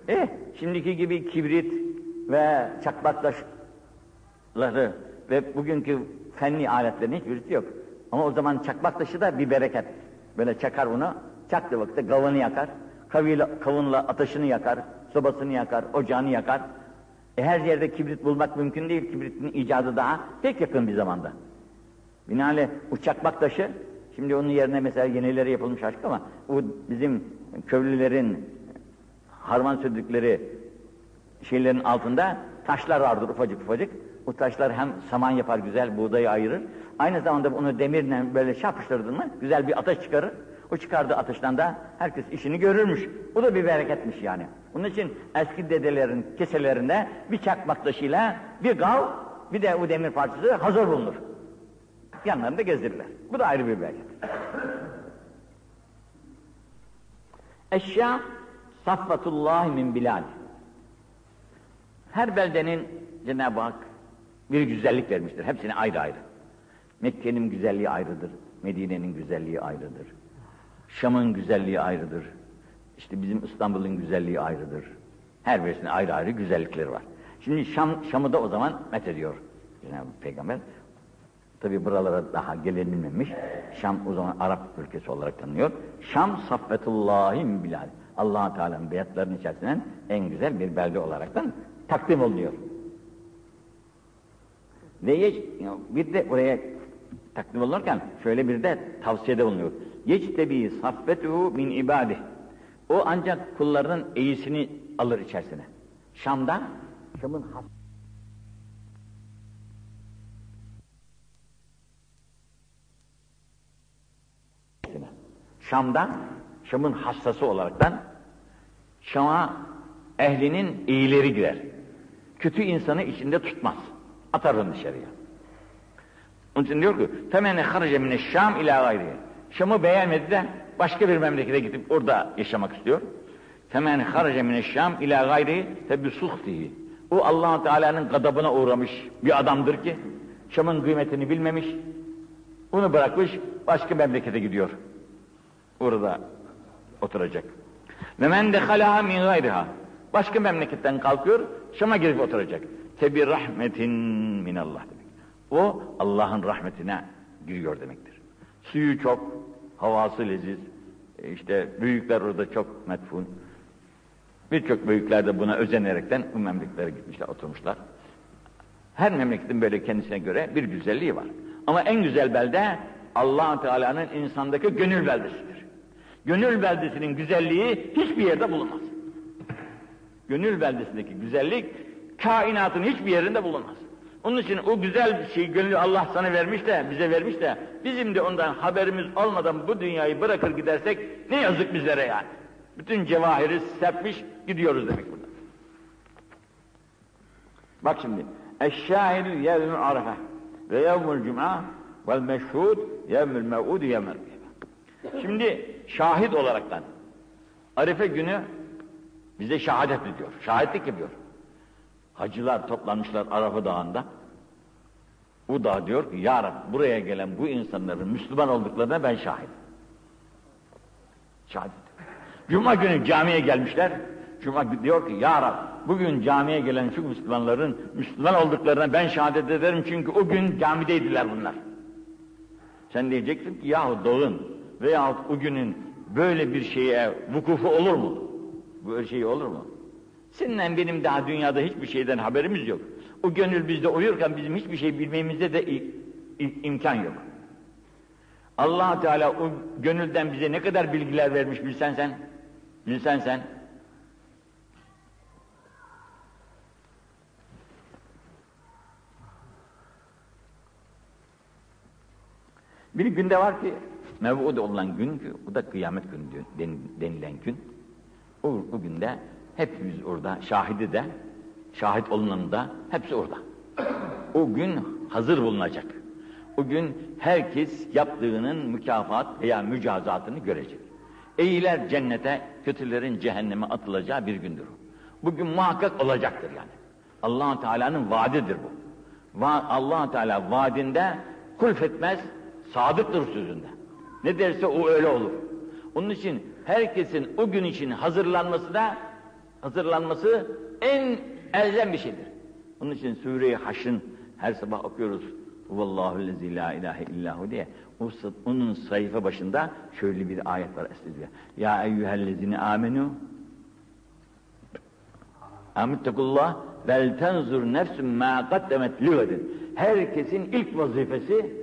Eh, şimdiki gibi kibrit ve çakmak taşları ve bugünkü fenli aletlerin hiçbirisi yok. Ama o zaman çakmak taşı da bir bereket. Böyle çakar bunu, çaktığı vakitte kavunu yakar, kavuyla, kavunla ateşini yakar, sobasını yakar, ocağını yakar. E her yerde kibrit bulmak mümkün değil. Kibritin icadı daha pek yakın bir zamanda. Binaenaleyh uçakmak taşı, şimdi onun yerine mesela yenileri yapılmış aşk ama bu bizim köylülerin harman sürdükleri şeylerin altında taşlar vardır ufacık ufacık. O taşlar hem saman yapar güzel, buğdayı ayırır. Aynı zamanda onu demirle böyle çarpıştırdın mı güzel bir ateş çıkarır. O çıkardığı ateşten de herkes işini görürmüş. Bu da bir bereketmiş yani. Onun için eski dedelerin keselerinde bir çakmak taşıyla bir gal, bir de o demir parçası hazır bulunur. Yanlarında gezdirirler. Bu da ayrı bir bereket. Eşya saffatullahi min bilal. Her beldenin Cenab-ı Hak bir güzellik vermiştir. Hepsine ayrı ayrı. Mekke'nin güzelliği ayrıdır. Medine'nin güzelliği ayrıdır. Şam'ın güzelliği ayrıdır. İşte bizim İstanbul'un güzelliği ayrıdır. Her birisinin ayrı ayrı güzellikleri var. Şimdi Şam, Şam'ı da o zaman met ediyor Cenab-ı Peygamber. Tabi buralara daha gelinilmemiş. Şam o zaman Arap ülkesi olarak tanınıyor. Şam saffetullahim bilal. allah Teala'nın beyatlarının içerisinden en güzel bir belde olaraktan takdim oluyor. Ve bir de oraya takdim olurken şöyle bir de tavsiyede bulunuyor. Yectebi saffetuhu min ibadih. O ancak kullarının iyisini alır içerisine. Şam'da, Şam'ın has Şam'dan, Şam'ın hastası olaraktan Şam'a ehlinin iyileri girer. Kötü insanı içinde tutmaz. Atar onu dışarıya. Onun için diyor ki temenne harace mine Şam ila gayri. Şam'ı beğenmedi de başka bir memlekete gidip orada yaşamak istiyor. Temenne harace mine Şam ila gayri tebi suhtihi. O allah Teala'nın gadabına uğramış bir adamdır ki Şam'ın kıymetini bilmemiş. Onu bırakmış başka memlekete gidiyor. Orada oturacak. Ve men dehalaha min gayriha. Başka memleketten kalkıyor, Şam'a girip oturacak. Tebi rahmetin minallah demek. O Allah'ın rahmetine giriyor demektir. Suyu çok, havası leziz. E işte büyükler orada çok metfun. Birçok büyükler de buna özenerekten bu memleketlere gitmişler, oturmuşlar. Her memleketin böyle kendisine göre bir güzelliği var. Ama en güzel belde allah Teala'nın insandaki gönül beldesidir. Gönül beldesinin güzelliği hiçbir yerde bulunmaz. Gönül beldesindeki güzellik kainatın hiçbir yerinde bulunmaz. Onun için o güzel şey gönlü Allah sana vermiş de bize vermiş de bizim de ondan haberimiz olmadan bu dünyayı bırakır gidersek ne yazık bizlere yani. Bütün cevahiri serpmiş gidiyoruz demek burada. Bak şimdi. Eşşahidü yevmül arafe ve yevmül cum'a vel meşhud yevmül mev'ud yevmül Şimdi şahit olaraktan Arife günü bize şehadet ediyor. Şahitlik yapıyor. Hacılar toplanmışlar Arafa Dağı'nda. Bu da diyor ki ya Rab, buraya gelen bu insanların Müslüman olduklarına ben şahit. Şahit. Cuma günü camiye gelmişler. Cuma diyor ki ya Rab, bugün camiye gelen şu Müslümanların Müslüman olduklarına ben şehadet ederim çünkü o gün camideydiler bunlar. Sen diyeceksin ki yahu doğun veyahut o günün böyle bir şeye vukufu olur mu? Böyle şey olur mu? Seninle benim daha dünyada hiçbir şeyden haberimiz yok. O gönül bizde uyurken bizim hiçbir şey bilmemizde de imkan yok. allah Teala o gönülden bize ne kadar bilgiler vermiş bilsen sen. Bilsen sen. Bir günde var ki mev'ud olan gün o da kıyamet günü denilen gün. O, o günde hepimiz orada, şahidi de, şahit olunan da hepsi orada. O gün hazır bulunacak. O gün herkes yaptığının mükafat veya mücazatını görecek. İyiler cennete, kötülerin cehenneme atılacağı bir gündür. Bugün muhakkak olacaktır yani. allah Teala'nın vaadidir bu. Va allah Teala vaadinde kulfetmez, sadıktır sözünde. Ne derse o öyle olur. Onun için herkesin o gün için hazırlanması da hazırlanması en elzem bir şeydir. Onun için Sure-i Haş'ın her sabah okuyoruz. Vallahu lezi la ilahe illahu diye. Onun sayfa başında şöyle bir ayet var estağfirullah. Ya eyyühellezine amenu Amittekullah vel tenzur nefsün ma kaddemet livedin. Herkesin ilk vazifesi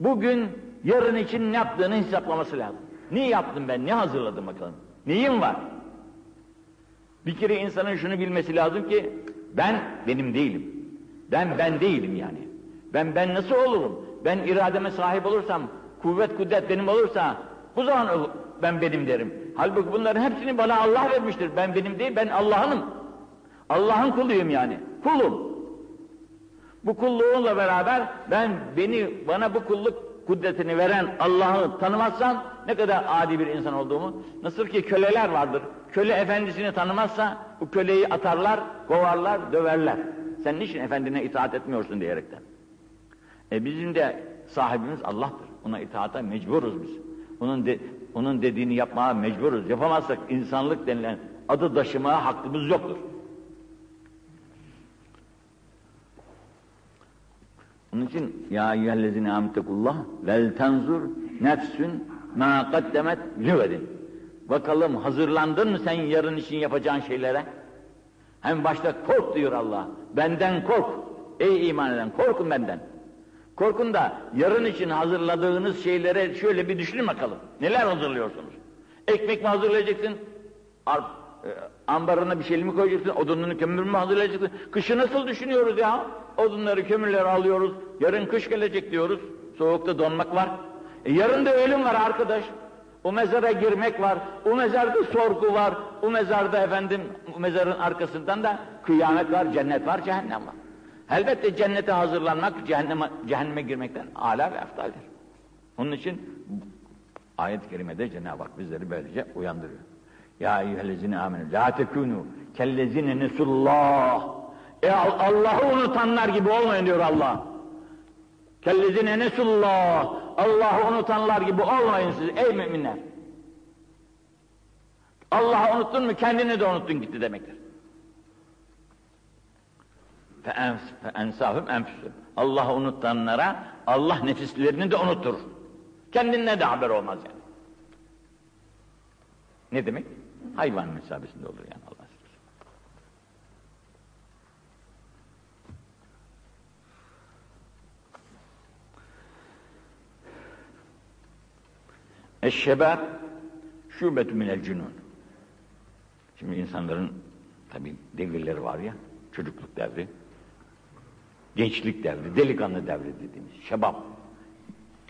bugün yarın için ne yaptığını hesaplaması lazım. Ne yaptım ben, ne hazırladım bakalım. Neyim var? Bir kere insanın şunu bilmesi lazım ki ben benim değilim. Ben ben değilim yani. Ben ben nasıl olurum? Ben irademe sahip olursam, kuvvet kudret benim olursa bu zaman ben benim derim. Halbuki bunların hepsini bana Allah vermiştir. Ben benim değil, ben Allah'ınım. Allah'ın kuluyum yani. Kulum. Bu kulluğunla beraber ben beni bana bu kulluk kudretini veren Allah'ı tanımazsan ne kadar adi bir insan olduğumu nasıl ki köleler vardır. Köle efendisini tanımazsa bu köleyi atarlar, kovarlar, döverler. Sen niçin efendine itaat etmiyorsun diyerekten. E bizim de sahibimiz Allah'tır. Ona itaata mecburuz biz. Onun de, onun dediğini yapmaya mecburuz. Yapamazsak insanlık denilen adı taşımaya hakkımız yoktur. Onun için ya eyyühellezine amtekullah vel tenzur nefsün ma kaddemet lüvedin. Bakalım hazırlandın mı sen yarın için yapacağın şeylere? Hem başta kork diyor Allah. Benden kork. Ey iman eden korkun benden. Korkun da yarın için hazırladığınız şeylere şöyle bir düşünün bakalım. Neler hazırlıyorsunuz? Ekmek mi hazırlayacaksın? Arp, e, ambarına bir şey mi koyacaksın? Odununu kömür mü hazırlayacaksın? Kışı nasıl düşünüyoruz ya? Odunları, kömürleri alıyoruz. Yarın kış gelecek diyoruz. Soğukta donmak var. E yarın da ölüm var arkadaş. O mezara girmek var, o mezarda sorgu var, o mezarda efendim, o mezarın arkasından da kıyamet var, cennet var, cehennem var. Elbette cennete hazırlanmak, cehenneme, cehenneme girmekten âlâ ve eftaldir. Onun için ayet-i kerimede Cenab-ı Hak bizleri böylece uyandırıyor. Ya eyyühellezine amenü la tekunu kellezine nesullah. E Allah'ı unutanlar gibi olmayın diyor Allah. Kellezine nesullah. Allah'ı unutanlar gibi olmayın siz ey müminler. Allah'ı unuttun mu kendini de unuttun gitti demektir. ensahum enfüsüm. Allah'ı unutanlara Allah nefislerini de unutur. Kendine de haber olmaz yani. Ne demek? Hayvan mesabesinde olur yani Allah Eşşebab şubetü minel cünun. Şimdi insanların tabi devirleri var ya, çocukluk devri, gençlik devri, delikanlı devri dediğimiz, şebap,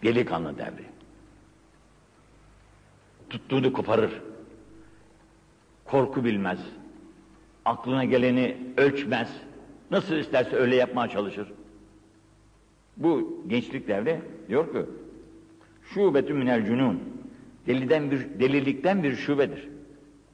delikanlı devri. Tuttuğunu koparır, korku bilmez, aklına geleni ölçmez, nasıl isterse öyle yapmaya çalışır. Bu gençlik devri diyor ki, şubetü minel cünun, deliden bir, delilikten bir şubedir.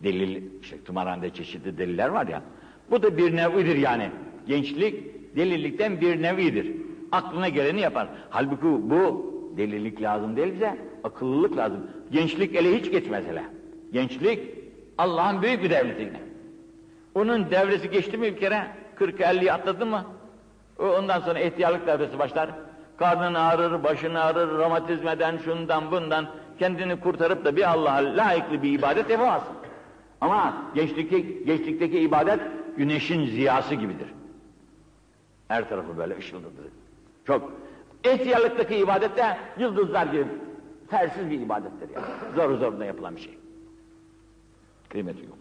Delil, işte tımarhanede çeşitli deliller var ya, bu da bir nevidir yani. Gençlik delilikten bir nevidir. Aklına geleni yapar. Halbuki bu delilik lazım değil bize, akıllılık lazım. Gençlik ele hiç geç mesela. Gençlik Allah'ın büyük bir devleti yine. Onun devresi geçti mi bir kere, 40-50'yi atladı mı, ondan sonra ihtiyarlık devresi başlar. Karnın ağrır, başın ağrır, romatizmeden, şundan bundan kendini kurtarıp da bir Allah'a layıklı bir ibadet yapamazsın. Ama gençlikteki, gençlikteki ibadet güneşin ziyası gibidir. Her tarafı böyle ışıldadır. Çok. İhtiyarlıktaki ibadet de yıldızlar gibi tersiz bir ibadettir yani. Zor zoruna yapılan bir şey. Kıymeti yok.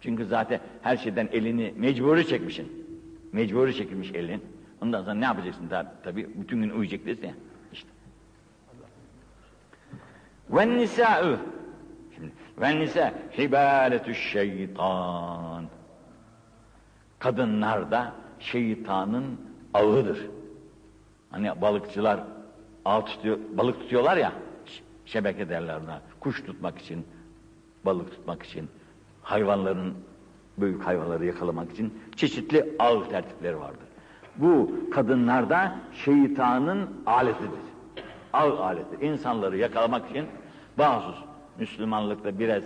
Çünkü zaten her şeyden elini mecburi çekmişsin. Mecburi çekilmiş elin. Ondan sonra ne yapacaksın tabi, tabi bütün gün uyuyacak değilsin ya. İşte. Ve Şimdi ve nisa hibaletü şeytan. Kadınlar da şeytanın ağıdır. Hani balıkçılar ağ tutuyor, balık tutuyorlar ya, şebeke derler ona. Kuş tutmak için, balık tutmak için, hayvanların, büyük hayvanları yakalamak için çeşitli ağ tertipleri vardır. Bu kadınlarda şeytanın aletidir. Ağ aleti. İnsanları yakalamak için bazı Müslümanlıkta biraz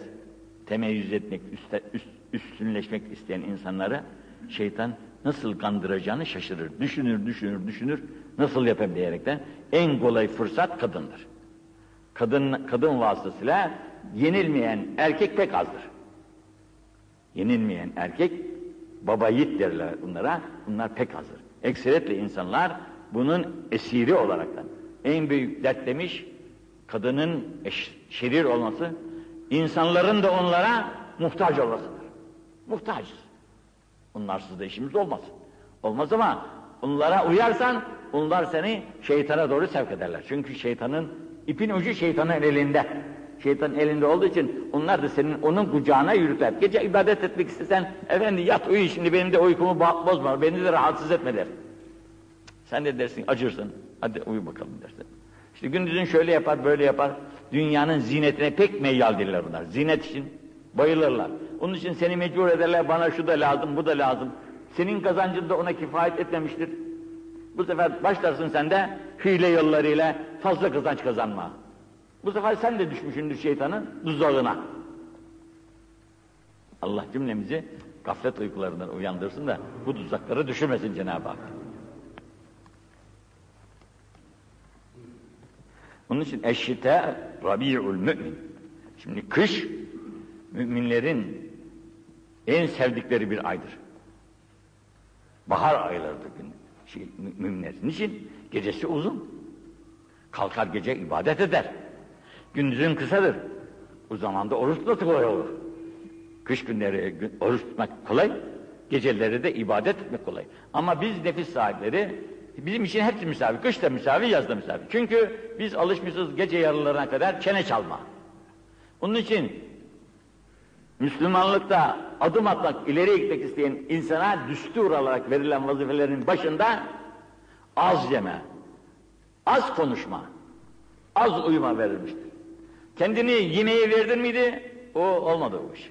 temeyyüz etmek, üst, üst, üstünleşmek isteyen insanları şeytan nasıl kandıracağını şaşırır. Düşünür, düşünür, düşünür. Nasıl yapabileyerekten en kolay fırsat kadındır. Kadın, kadın vasıtasıyla yenilmeyen erkek pek azdır. Yenilmeyen erkek, baba yiğit derler bunlara, bunlar pek azdır. Ekseriyetle insanlar bunun esiri olaraktan. En büyük dert demiş, kadının şerir olması, insanların da onlara muhtaç olmasıdır. Muhtaçız. Onlarsız da işimiz olmaz. Olmaz ama onlara uyarsan, onlar seni şeytana doğru sevk ederler. Çünkü şeytanın, ipin ucu şeytanın elinde. Şeytanın elinde olduğu için onlar da senin onun kucağına yürütler. Gece ibadet etmek istesen, efendi yat uyu şimdi benim de uykumu bozma, beni de rahatsız etme der. Sen de dersin, acırsın, hadi uyu bakalım dersin. İşte gündüzün şöyle yapar, böyle yapar. Dünyanın zinetine pek meyyaldirler bunlar. Zinet için bayılırlar. Onun için seni mecbur ederler, bana şu da lazım, bu da lazım. Senin kazancın da ona kifayet etmemiştir. Bu sefer başlarsın sen de hile yollarıyla fazla kazanç kazanma. Bu sefer sen de düşmüşsündür şeytanın tuzağına. Allah cümlemizi gaflet uykularından uyandırsın da bu tuzaklara düşürmesin Cenab-ı Hak. Onun için eşşite rabi'ul mümin. Şimdi kış müminlerin en sevdikleri bir aydır. Bahar aylarıdır şey, müminler. Niçin? Gecesi uzun. Kalkar gece ibadet eder. Gündüzün kısadır. O zaman da oruç tutmak kolay olur. Kış günleri oruç tutmak kolay, geceleri de ibadet etmek kolay. Ama biz nefis sahipleri Bizim için hepsi misafir. Kış da misafir, yaz da misafir. Çünkü biz alışmışız gece yarılarına kadar çene çalma. Onun için Müslümanlıkta adım atmak, ileriye gitmek isteyen insana düstur olarak verilen vazifelerin başında az yeme, az konuşma, az uyuma verilmiştir. Kendini yemeğe verdin miydi? O olmadı o iş.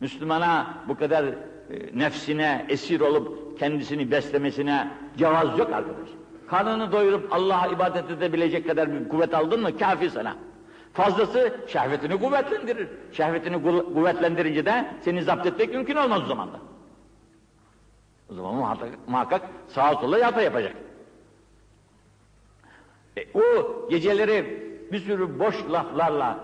Müslümana bu kadar e, nefsine esir olup kendisini beslemesine cevaz yok arkadaş. Karnını doyurup Allah'a ibadet edebilecek kadar bir kuvvet aldın mı kafi sana. Fazlası şehvetini kuvvetlendirir. Şehvetini kuvvetlendirince de seni zapt etmek mümkün olmaz o zaman da. O zaman muhakkak, muhakkak sağa sola yapa yapacak. E, o geceleri bir sürü boş laflarla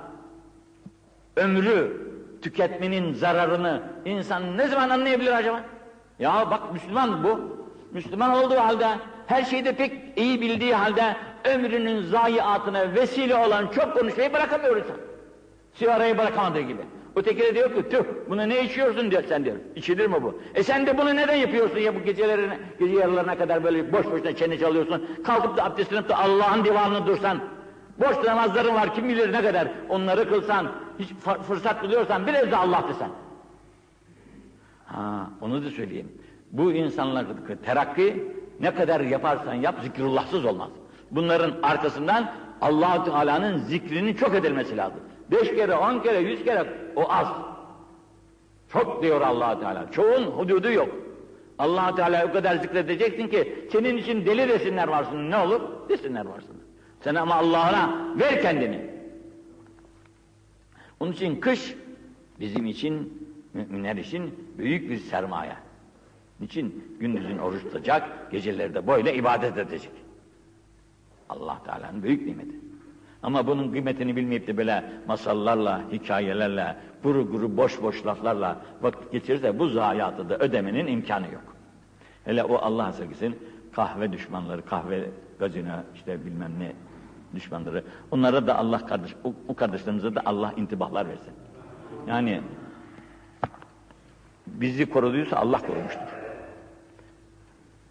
ömrü tüketmenin zararını insan ne zaman anlayabilir acaba? Ya bak Müslüman bu. Müslüman olduğu halde her şeyde pek iyi bildiği halde ömrünün zayiatına vesile olan çok konuşmayı bırakamıyor insan. Sigarayı bırakamadığı gibi. Öteki de diyor ki tüh bunu ne içiyorsun diyor sen diyor. İçilir mi bu? E sen de bunu neden yapıyorsun ya bu gecelerine, gece yarılarına kadar böyle boş boşuna çene çalıyorsun. Kalkıp da abdestini de Allah'ın divanını dursan. Boş namazların var kim bilir ne kadar. Onları kılsan, hiç fırsat buluyorsan biraz da Allah desen. Ha, onu da söyleyeyim. Bu insanlardaki terakki ne kadar yaparsan yap zikrullahsız olmaz. Bunların arkasından allah Teala'nın zikrinin çok edilmesi lazım. Beş kere, on kere, yüz kere o az. Çok diyor allah Teala. Çoğun hududu yok. allah Teala o kadar zikredeceksin ki senin için deli desinler varsın. Ne olur? Desinler varsın. Sen ama Allah'ına ver kendini. Onun için kış bizim için, müminler için büyük bir sermaye. Niçin? Gündüzün oruç tutacak, gecelerde böyle ibadet edecek. Allah Teala'nın büyük nimeti. Ama bunun kıymetini bilmeyip de böyle masallarla, hikayelerle, guru guru boş boş laflarla vakit geçirirse bu zayiatı da ödemenin imkanı yok. Hele o Allah sevgisin kahve düşmanları, kahve gazino işte bilmem ne düşmanları. Onlara da Allah kardeş, o, o kardeşlerimize de Allah intibahlar versin. Yani bizi koruduysa Allah korumuştur.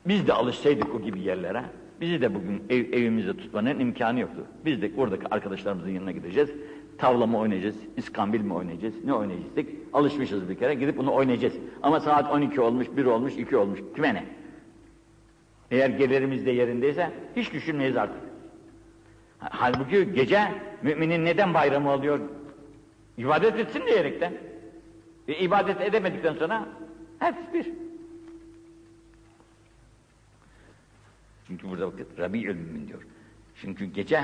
Biz de alışsaydık o gibi yerlere, bizi de bugün ev, evimizde tutmanın imkanı yoktu. Biz de oradaki arkadaşlarımızın yanına gideceğiz. Tavla mı oynayacağız, iskambil mi oynayacağız, ne oynayacaktık? Alışmışız bir kere, gidip bunu oynayacağız. Ama saat 12 olmuş, 1 olmuş, 2 olmuş, kime ne? Eğer gelirimiz de yerindeyse hiç düşünmeyiz artık. Halbuki gece müminin neden bayramı oluyor? İbadet etsin diyerekten. E, ibadet edemedikten sonra hep bir. Çünkü burada bakın Rabi'ül Mümin diyor. Çünkü gece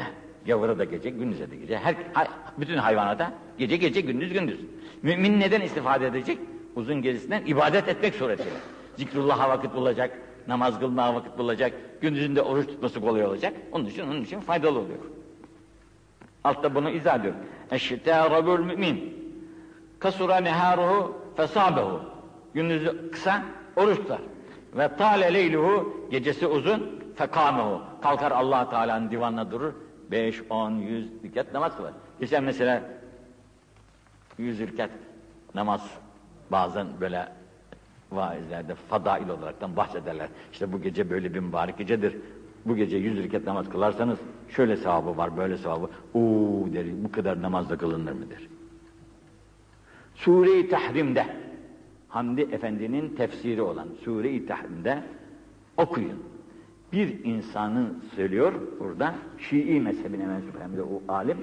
gavura da gece, gündüze de gece. Her, bütün hayvanata gece gece, gündüz gündüz. Mümin neden istifade edecek? Uzun gecesinden ibadet etmek suretiyle. Zikrullah'a vakit bulacak, namaz kılmaya vakit bulacak, gündüzünde oruç tutması kolay olacak. Onun için onun için faydalı oluyor. Altta bunu izah ediyor. Eşşitâ mümin. Kasura neharuhu fesabehu. Gündüzü kısa, oruç tutar. Ve tâle leyluhu, gecesi uzun, fekâmehu. Kalkar allah Teala'nın divanına durur. Beş, on, yüz rikat namaz kılar. Geçen mesela yüz rikat namaz bazen böyle vaizlerde fadail olaraktan bahsederler. İşte bu gece böyle bir mübarek gecedir. Bu gece yüz rikat namaz kılarsanız şöyle sevabı var, böyle sevabı. Uuu der, bu kadar namazda kılınır mı der. Sure-i Tahrim'de Hamdi Efendi'nin tefsiri olan Sure-i Tahrim'de okuyun. Bir insanın söylüyor burada Şii mezhebine mensup hem de o alim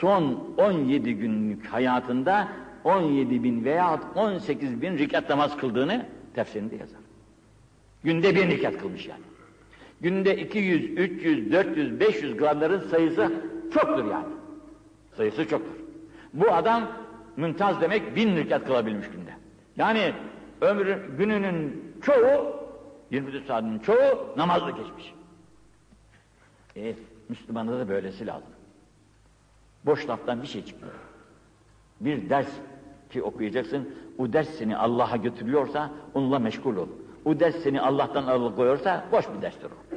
son 17 günlük hayatında 17 bin veya 18 bin rikat namaz kıldığını tefsirinde yazar. Günde bir rikat kılmış yani. Günde 200, 300, 400, 500 gramların sayısı çoktur yani. Sayısı çoktur. Bu adam müntaz demek bin rikat kılabilmiş günde. Yani ömrü gününün çoğu 24 saatinin çoğu namazla geçmiş. E, Müslümanda da böylesi lazım. Boş laftan bir şey çıkmıyor. Bir ders ki okuyacaksın, o ders seni Allah'a götürüyorsa onunla meşgul ol. O ders seni Allah'tan alıkoyuyorsa boş bir derstir o.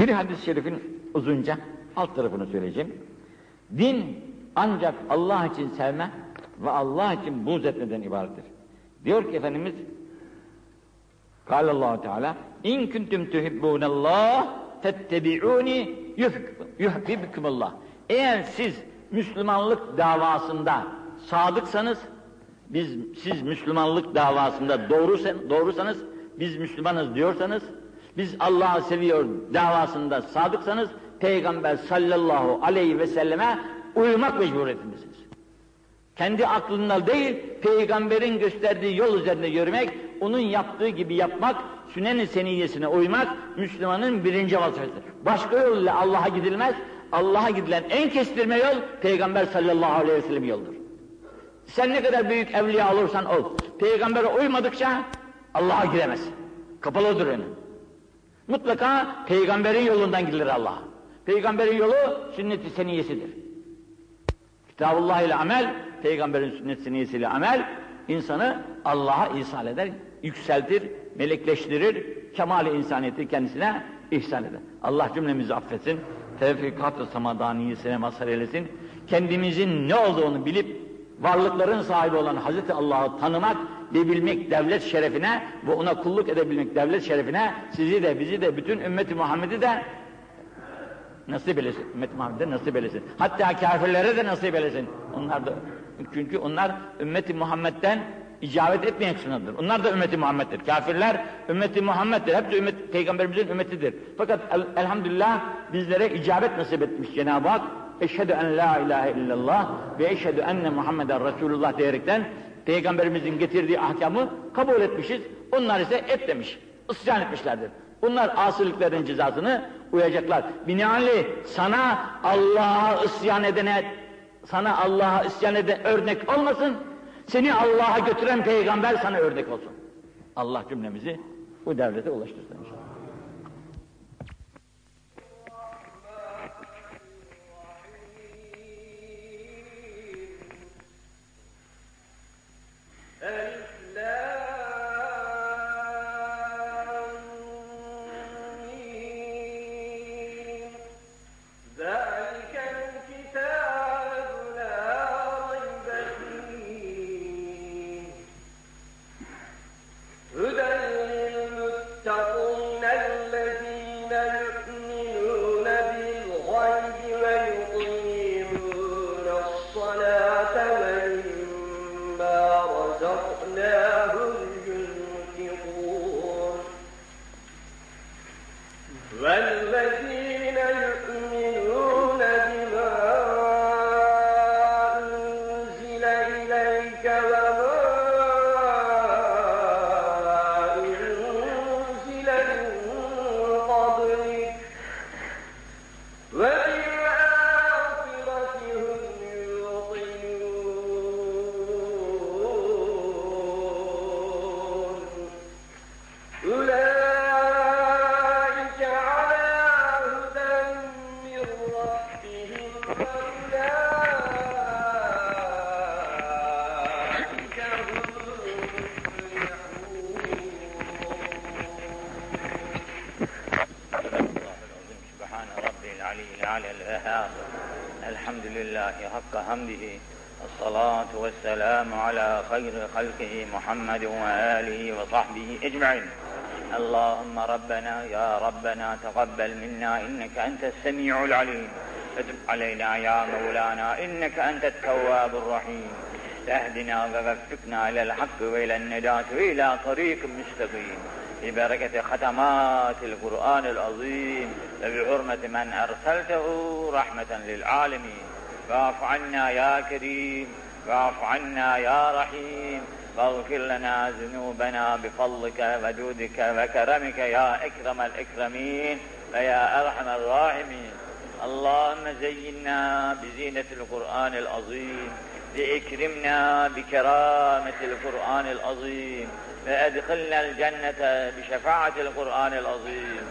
Bir hadis-i şerifin uzunca alt tarafını söyleyeceğim. Din ancak Allah için sevme ve Allah için buğz etmeden ibarettir. Diyor ki Efendimiz Kâlallahu Teala İn kuntum tuhibbûnallâh fettebi'ûni yuhbibkumullah. Eğer siz Müslümanlık davasında sadıksanız, biz siz Müslümanlık davasında doğrusan, doğrusanız, biz Müslümanız diyorsanız, biz Allah'ı seviyor davasında sadıksanız, Peygamber sallallahu aleyhi ve selleme uymak mecburiyetindesiniz. Kendi aklınla değil, peygamberin gösterdiği yol üzerinde yürümek, onun yaptığı gibi yapmak, sünnet-i seniyyesine uymak, Müslümanın birinci vazifesidir. Başka yol ile Allah'a gidilmez, Allah'a gidilen en kestirme yol, Peygamber sallallahu aleyhi ve sellem yoldur. Sen ne kadar büyük evliya olursan ol, peygambere uymadıkça Allah'a giremez. Kapalıdır önü. Mutlaka peygamberin yolundan gidilir Allah'a. Peygamberin yolu sünnet-i seniyyesidir. Kitabullah ile amel, peygamberin sünnet seniyesiyle amel, insanı Allah'a ihsan eder, yükseltir, melekleştirir, kemal-i insaniyeti kendisine ihsan eder. Allah cümlemizi affetsin, tevfikat-ı samadaniyesine mazhar eylesin. Kendimizin ne olduğunu bilip, varlıkların sahibi olan Hazreti Allah'ı tanımak ve bilmek devlet şerefine ve ona kulluk edebilmek devlet şerefine sizi de bizi de bütün ümmeti Muhammed'i de nasip eylesin. Ümmet Muhammed'e nasip eylesin. Hatta kafirlere de nasip eylesin. Onlar da çünkü onlar ümmeti Muhammed'den icabet etmeyen sınırdır. Onlar da ümmeti Muhammed'dir. Kafirler ümmeti Muhammed'dir. Hepsi ümmet, peygamberimizin ümmetidir. Fakat el, elhamdülillah bizlere icabet nasip etmiş Cenab-ı Hak. Eşhedü en la ilahe illallah ve eşhedü enne Muhammeden Resulullah diyerekten peygamberimizin getirdiği ahkamı kabul etmişiz. Onlar ise etmemiş, isyan etmişlerdir. Bunlar asiliklerin cezasını uyacaklar. Binaenli sana Allah'a isyan edene, sana Allah'a isyan eden örnek olmasın, seni Allah'a götüren peygamber sana örnek olsun. Allah cümlemizi bu devlete ulaştırsın Ready? Inşallah. خلقه محمد وآله وصحبه أجمعين. اللهم ربنا يا ربنا تقبل منا إنك أنت السميع العليم. فتب علينا يا مولانا إنك أنت التواب الرحيم. تهدنا ووفقنا إلى الحق وإلى النجاة وإلى طريق مستقيم. ببركة ختمات القرآن العظيم وبحرمة من أرسلته رحمة للعالمين. واعف عنا يا كريم واعف عنا يا رحيم. واغفر لنا ذنوبنا بفضلك وجودك وكرمك يا إكرم الإكرمين ويا أرحم الراحمين. اللهم زينا بزينة القرآن العظيم لإكرمنا بكرامة القرآن العظيم. وأدخلنا الجنة بشفاعة القرآن العظيم.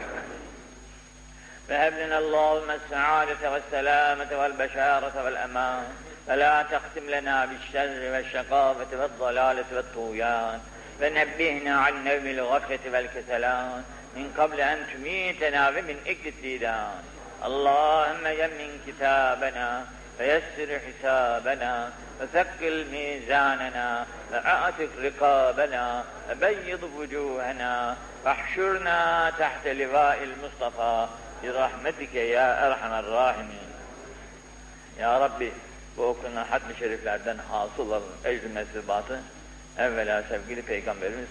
فهب لنا اللهم السعادة والسلامة والبشارة والأمان. فلا تختم لنا بالشر والشقاوة والضلالة والطغيان. فنبهنا عن نوم الغفلة والكسلان. من قبل أن تميتنا ومن الديدان. اللهم يمن كتابنا فيسر حسابنا وثقل ميزاننا وأعتق رقابنا وبيض وجوهنا واحشرنا تحت لواء المصطفى برحمتك يا أرحم الراحمين Ya Rabbi bu okunan hatmi şeriflerden hasıl olan ecr mesribatı evvela sevgili Peygamberimiz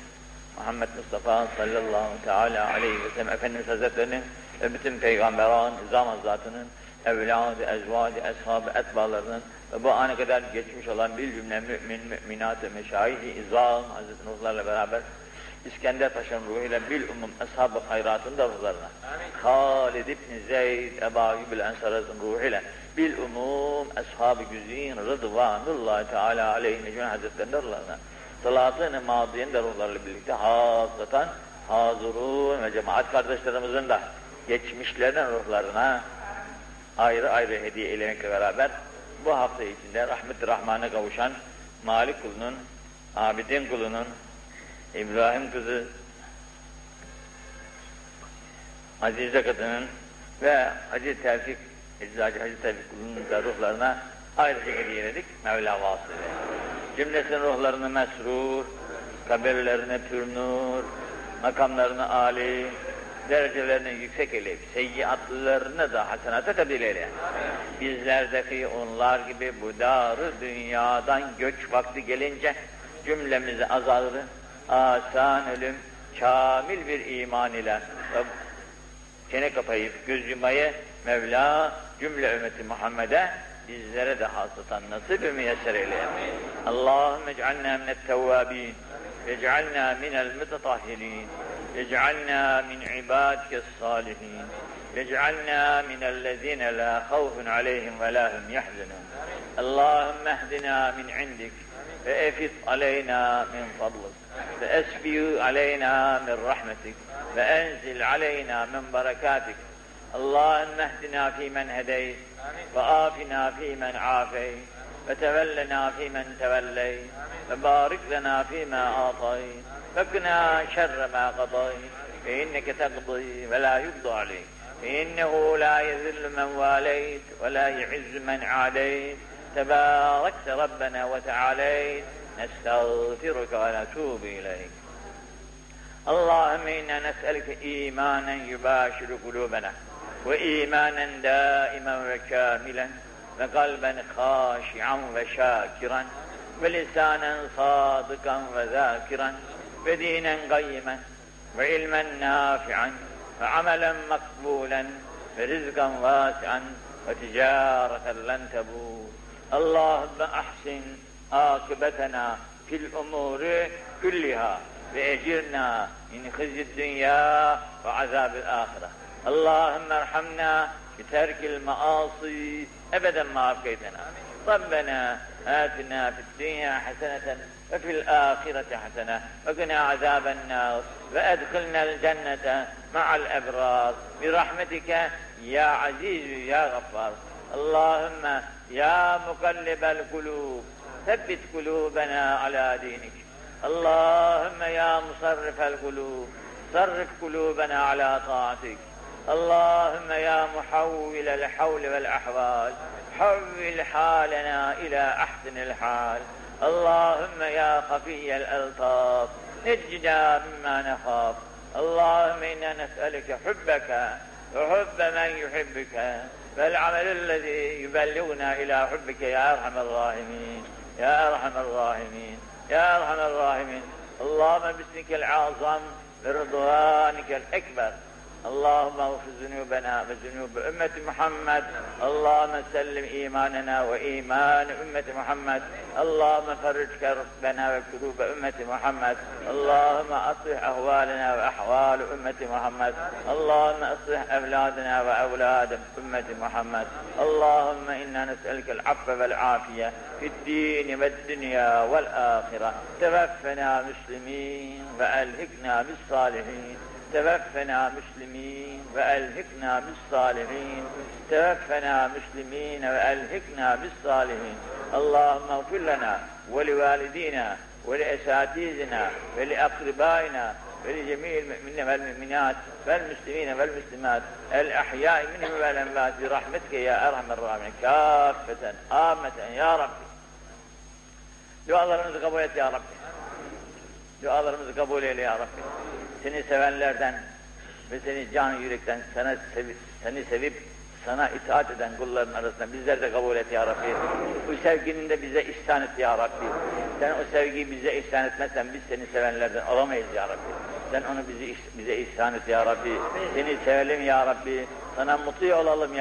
Muhammed Mustafa sallallahu teala aleyhi ve sellem Efendimiz Hazretlerinin ve bütün peygamberan, izam hazzatının, evladı, ezvadı, eshabı, etbalarının ve bu ana kadar geçmiş olan bir cümle mümin, müminat-ı meşayih-i izam Hazreti Nuhlarla beraber İskender Paşa'nın ruhuyla bil umum ashab-ı hayratın da ruhlarına. Halid İbni Zeyd, Ebu Eyyubil Ensar'ın ruhuyla bil umum ashab-ı güzin rıdvanullahi teala aleyhi mecmun hazretlerinin ruhlarına. Salatın-ı madiyen de ruhlarla birlikte hasratan hazurun ve cemaat kardeşlerimizin de geçmişlerinin ruhlarına ayrı ayrı hediye eylemekle beraber bu hafta içinde rahmet-i rahmana kavuşan Malik kulunun, Abidin kulunun, İbrahim kızı, Azize kadının ve Hacı Tevfik, Eczacı Hacı Tevfik kulunun da ruhlarına ayrıca hediyeledik Mevla vasıtayla. Cümlesinin ruhlarını mesrur, kabirlerini pürnur, makamlarını âli, derecelerini yüksek eyleyip, seyyiatlarını da hasenata tebdil eyle. Bizlerdeki onlar gibi bu darı dünyadan göç vakti gelince cümlemizi azalır, asan ölüm, kamil bir iman ile çene kapayıp göz yumayı Mevla cümle ümmeti Muhammed'e bizlere de hasıtan nasip-i müyesser eyle. Allahümme ec'alna minet tevvabin, اجعلنا من المتطهرين اجعلنا من عبادك الصالحين اجعلنا من الذين لا خوف عليهم ولا هم يحزنون. اللهم اهدنا من عندك فافض علينا من فضلك فاسفي علينا من رحمتك فانزل علينا من بركاتك. اللهم اهدنا فيمن هديت وآفنا فيمن عافيت. وتولنا فيمن توليت وبارك لنا فيما أعطيت وقنا شر ما قضيت فإنك تقضي ولا يقضى عليك فإنه لا يذل من واليت ولا يعز من عاديت تباركت ربنا وتعاليت نستغفرك ونتوب إليك. اللهم إنا نسألك إيمانا يباشر قلوبنا وإيمانا دائما وكاملا وقلبا خاشعا وشاكرا ولسانا صادقا وذاكرا ودينا قيما وعلما نافعا وعملا مقبولا ورزقا واسعا وتجارة لن تبور. اللهم أحسن عاقبتنا في الأمور كلها وأجرنا من خزي الدنيا وعذاب الآخرة. اللهم ارحمنا بترك المعاصي أبدا ما أبقيتنا. ربنا آتنا في الدنيا حسنة وفي الآخرة حسنة وقنا عذاب النار. وأدخلنا الجنة مع الأبرار. برحمتك يا عزيز يا غفار. اللهم يا مقلب القلوب ثبت قلوبنا على دينك. اللهم يا مصرف القلوب صرف قلوبنا على طاعتك. اللهم يا محول الحول والأحوال حول حالنا إلى أحسن الحال. اللهم يا خفي الألطاف نجنا مما نخاف. اللهم إنا نسألك حبك وحب من يحبك. فالعمل الذي يبلغنا إلى حبك يا أرحم الراحمين يا أرحم الراحمين يا أرحم الراحمين. اللهم باسمك العظم برضوانك الأكبر. اللهم اغفر ذنوبنا وذنوب أمة محمد. اللهم سلم إيماننا وإيمان أمة محمد. اللهم فرج كربنا وكروب أمة محمد. اللهم أصلح أهوالنا وأحوال أمة محمد. اللهم أصلح أولادنا وأولاد أمة محمد. اللهم إنا نسألك العفو والعافية في الدين والدنيا والآخرة. توفنا مسلمين وألهكنا بالصالحين. توفنا مسلمين وألهكنا بالصالحين توفنا مسلمين وألهكنا بالصالحين اللهم اغفر لنا ولوالدينا ولأساتذتنا ولأقربائنا ولجميع المؤمنين والمؤمنات والمسلمين والمسلمات الأحياء منهم والأموات برحمتك يا أرحم الراحمين كافة عامة يا ربي dualarımızı kabul et ya Rabbi. Dualarımızı kabul eyle ya Rabbi. Seni sevenlerden ve seni can yürekten sana sevip, seni sevip sana itaat eden kulların arasında bizler de kabul et ya Rabbi. Bu sevginin de bize ihsan et ya Rabbi. Sen o sevgiyi bize ihsan etmezsen biz seni sevenlerden olamayız ya Rabbi. Sen onu bizi bize ihsan et ya Rabbi. Seni sevelim ya Rabbi. Sana mutlu olalım ya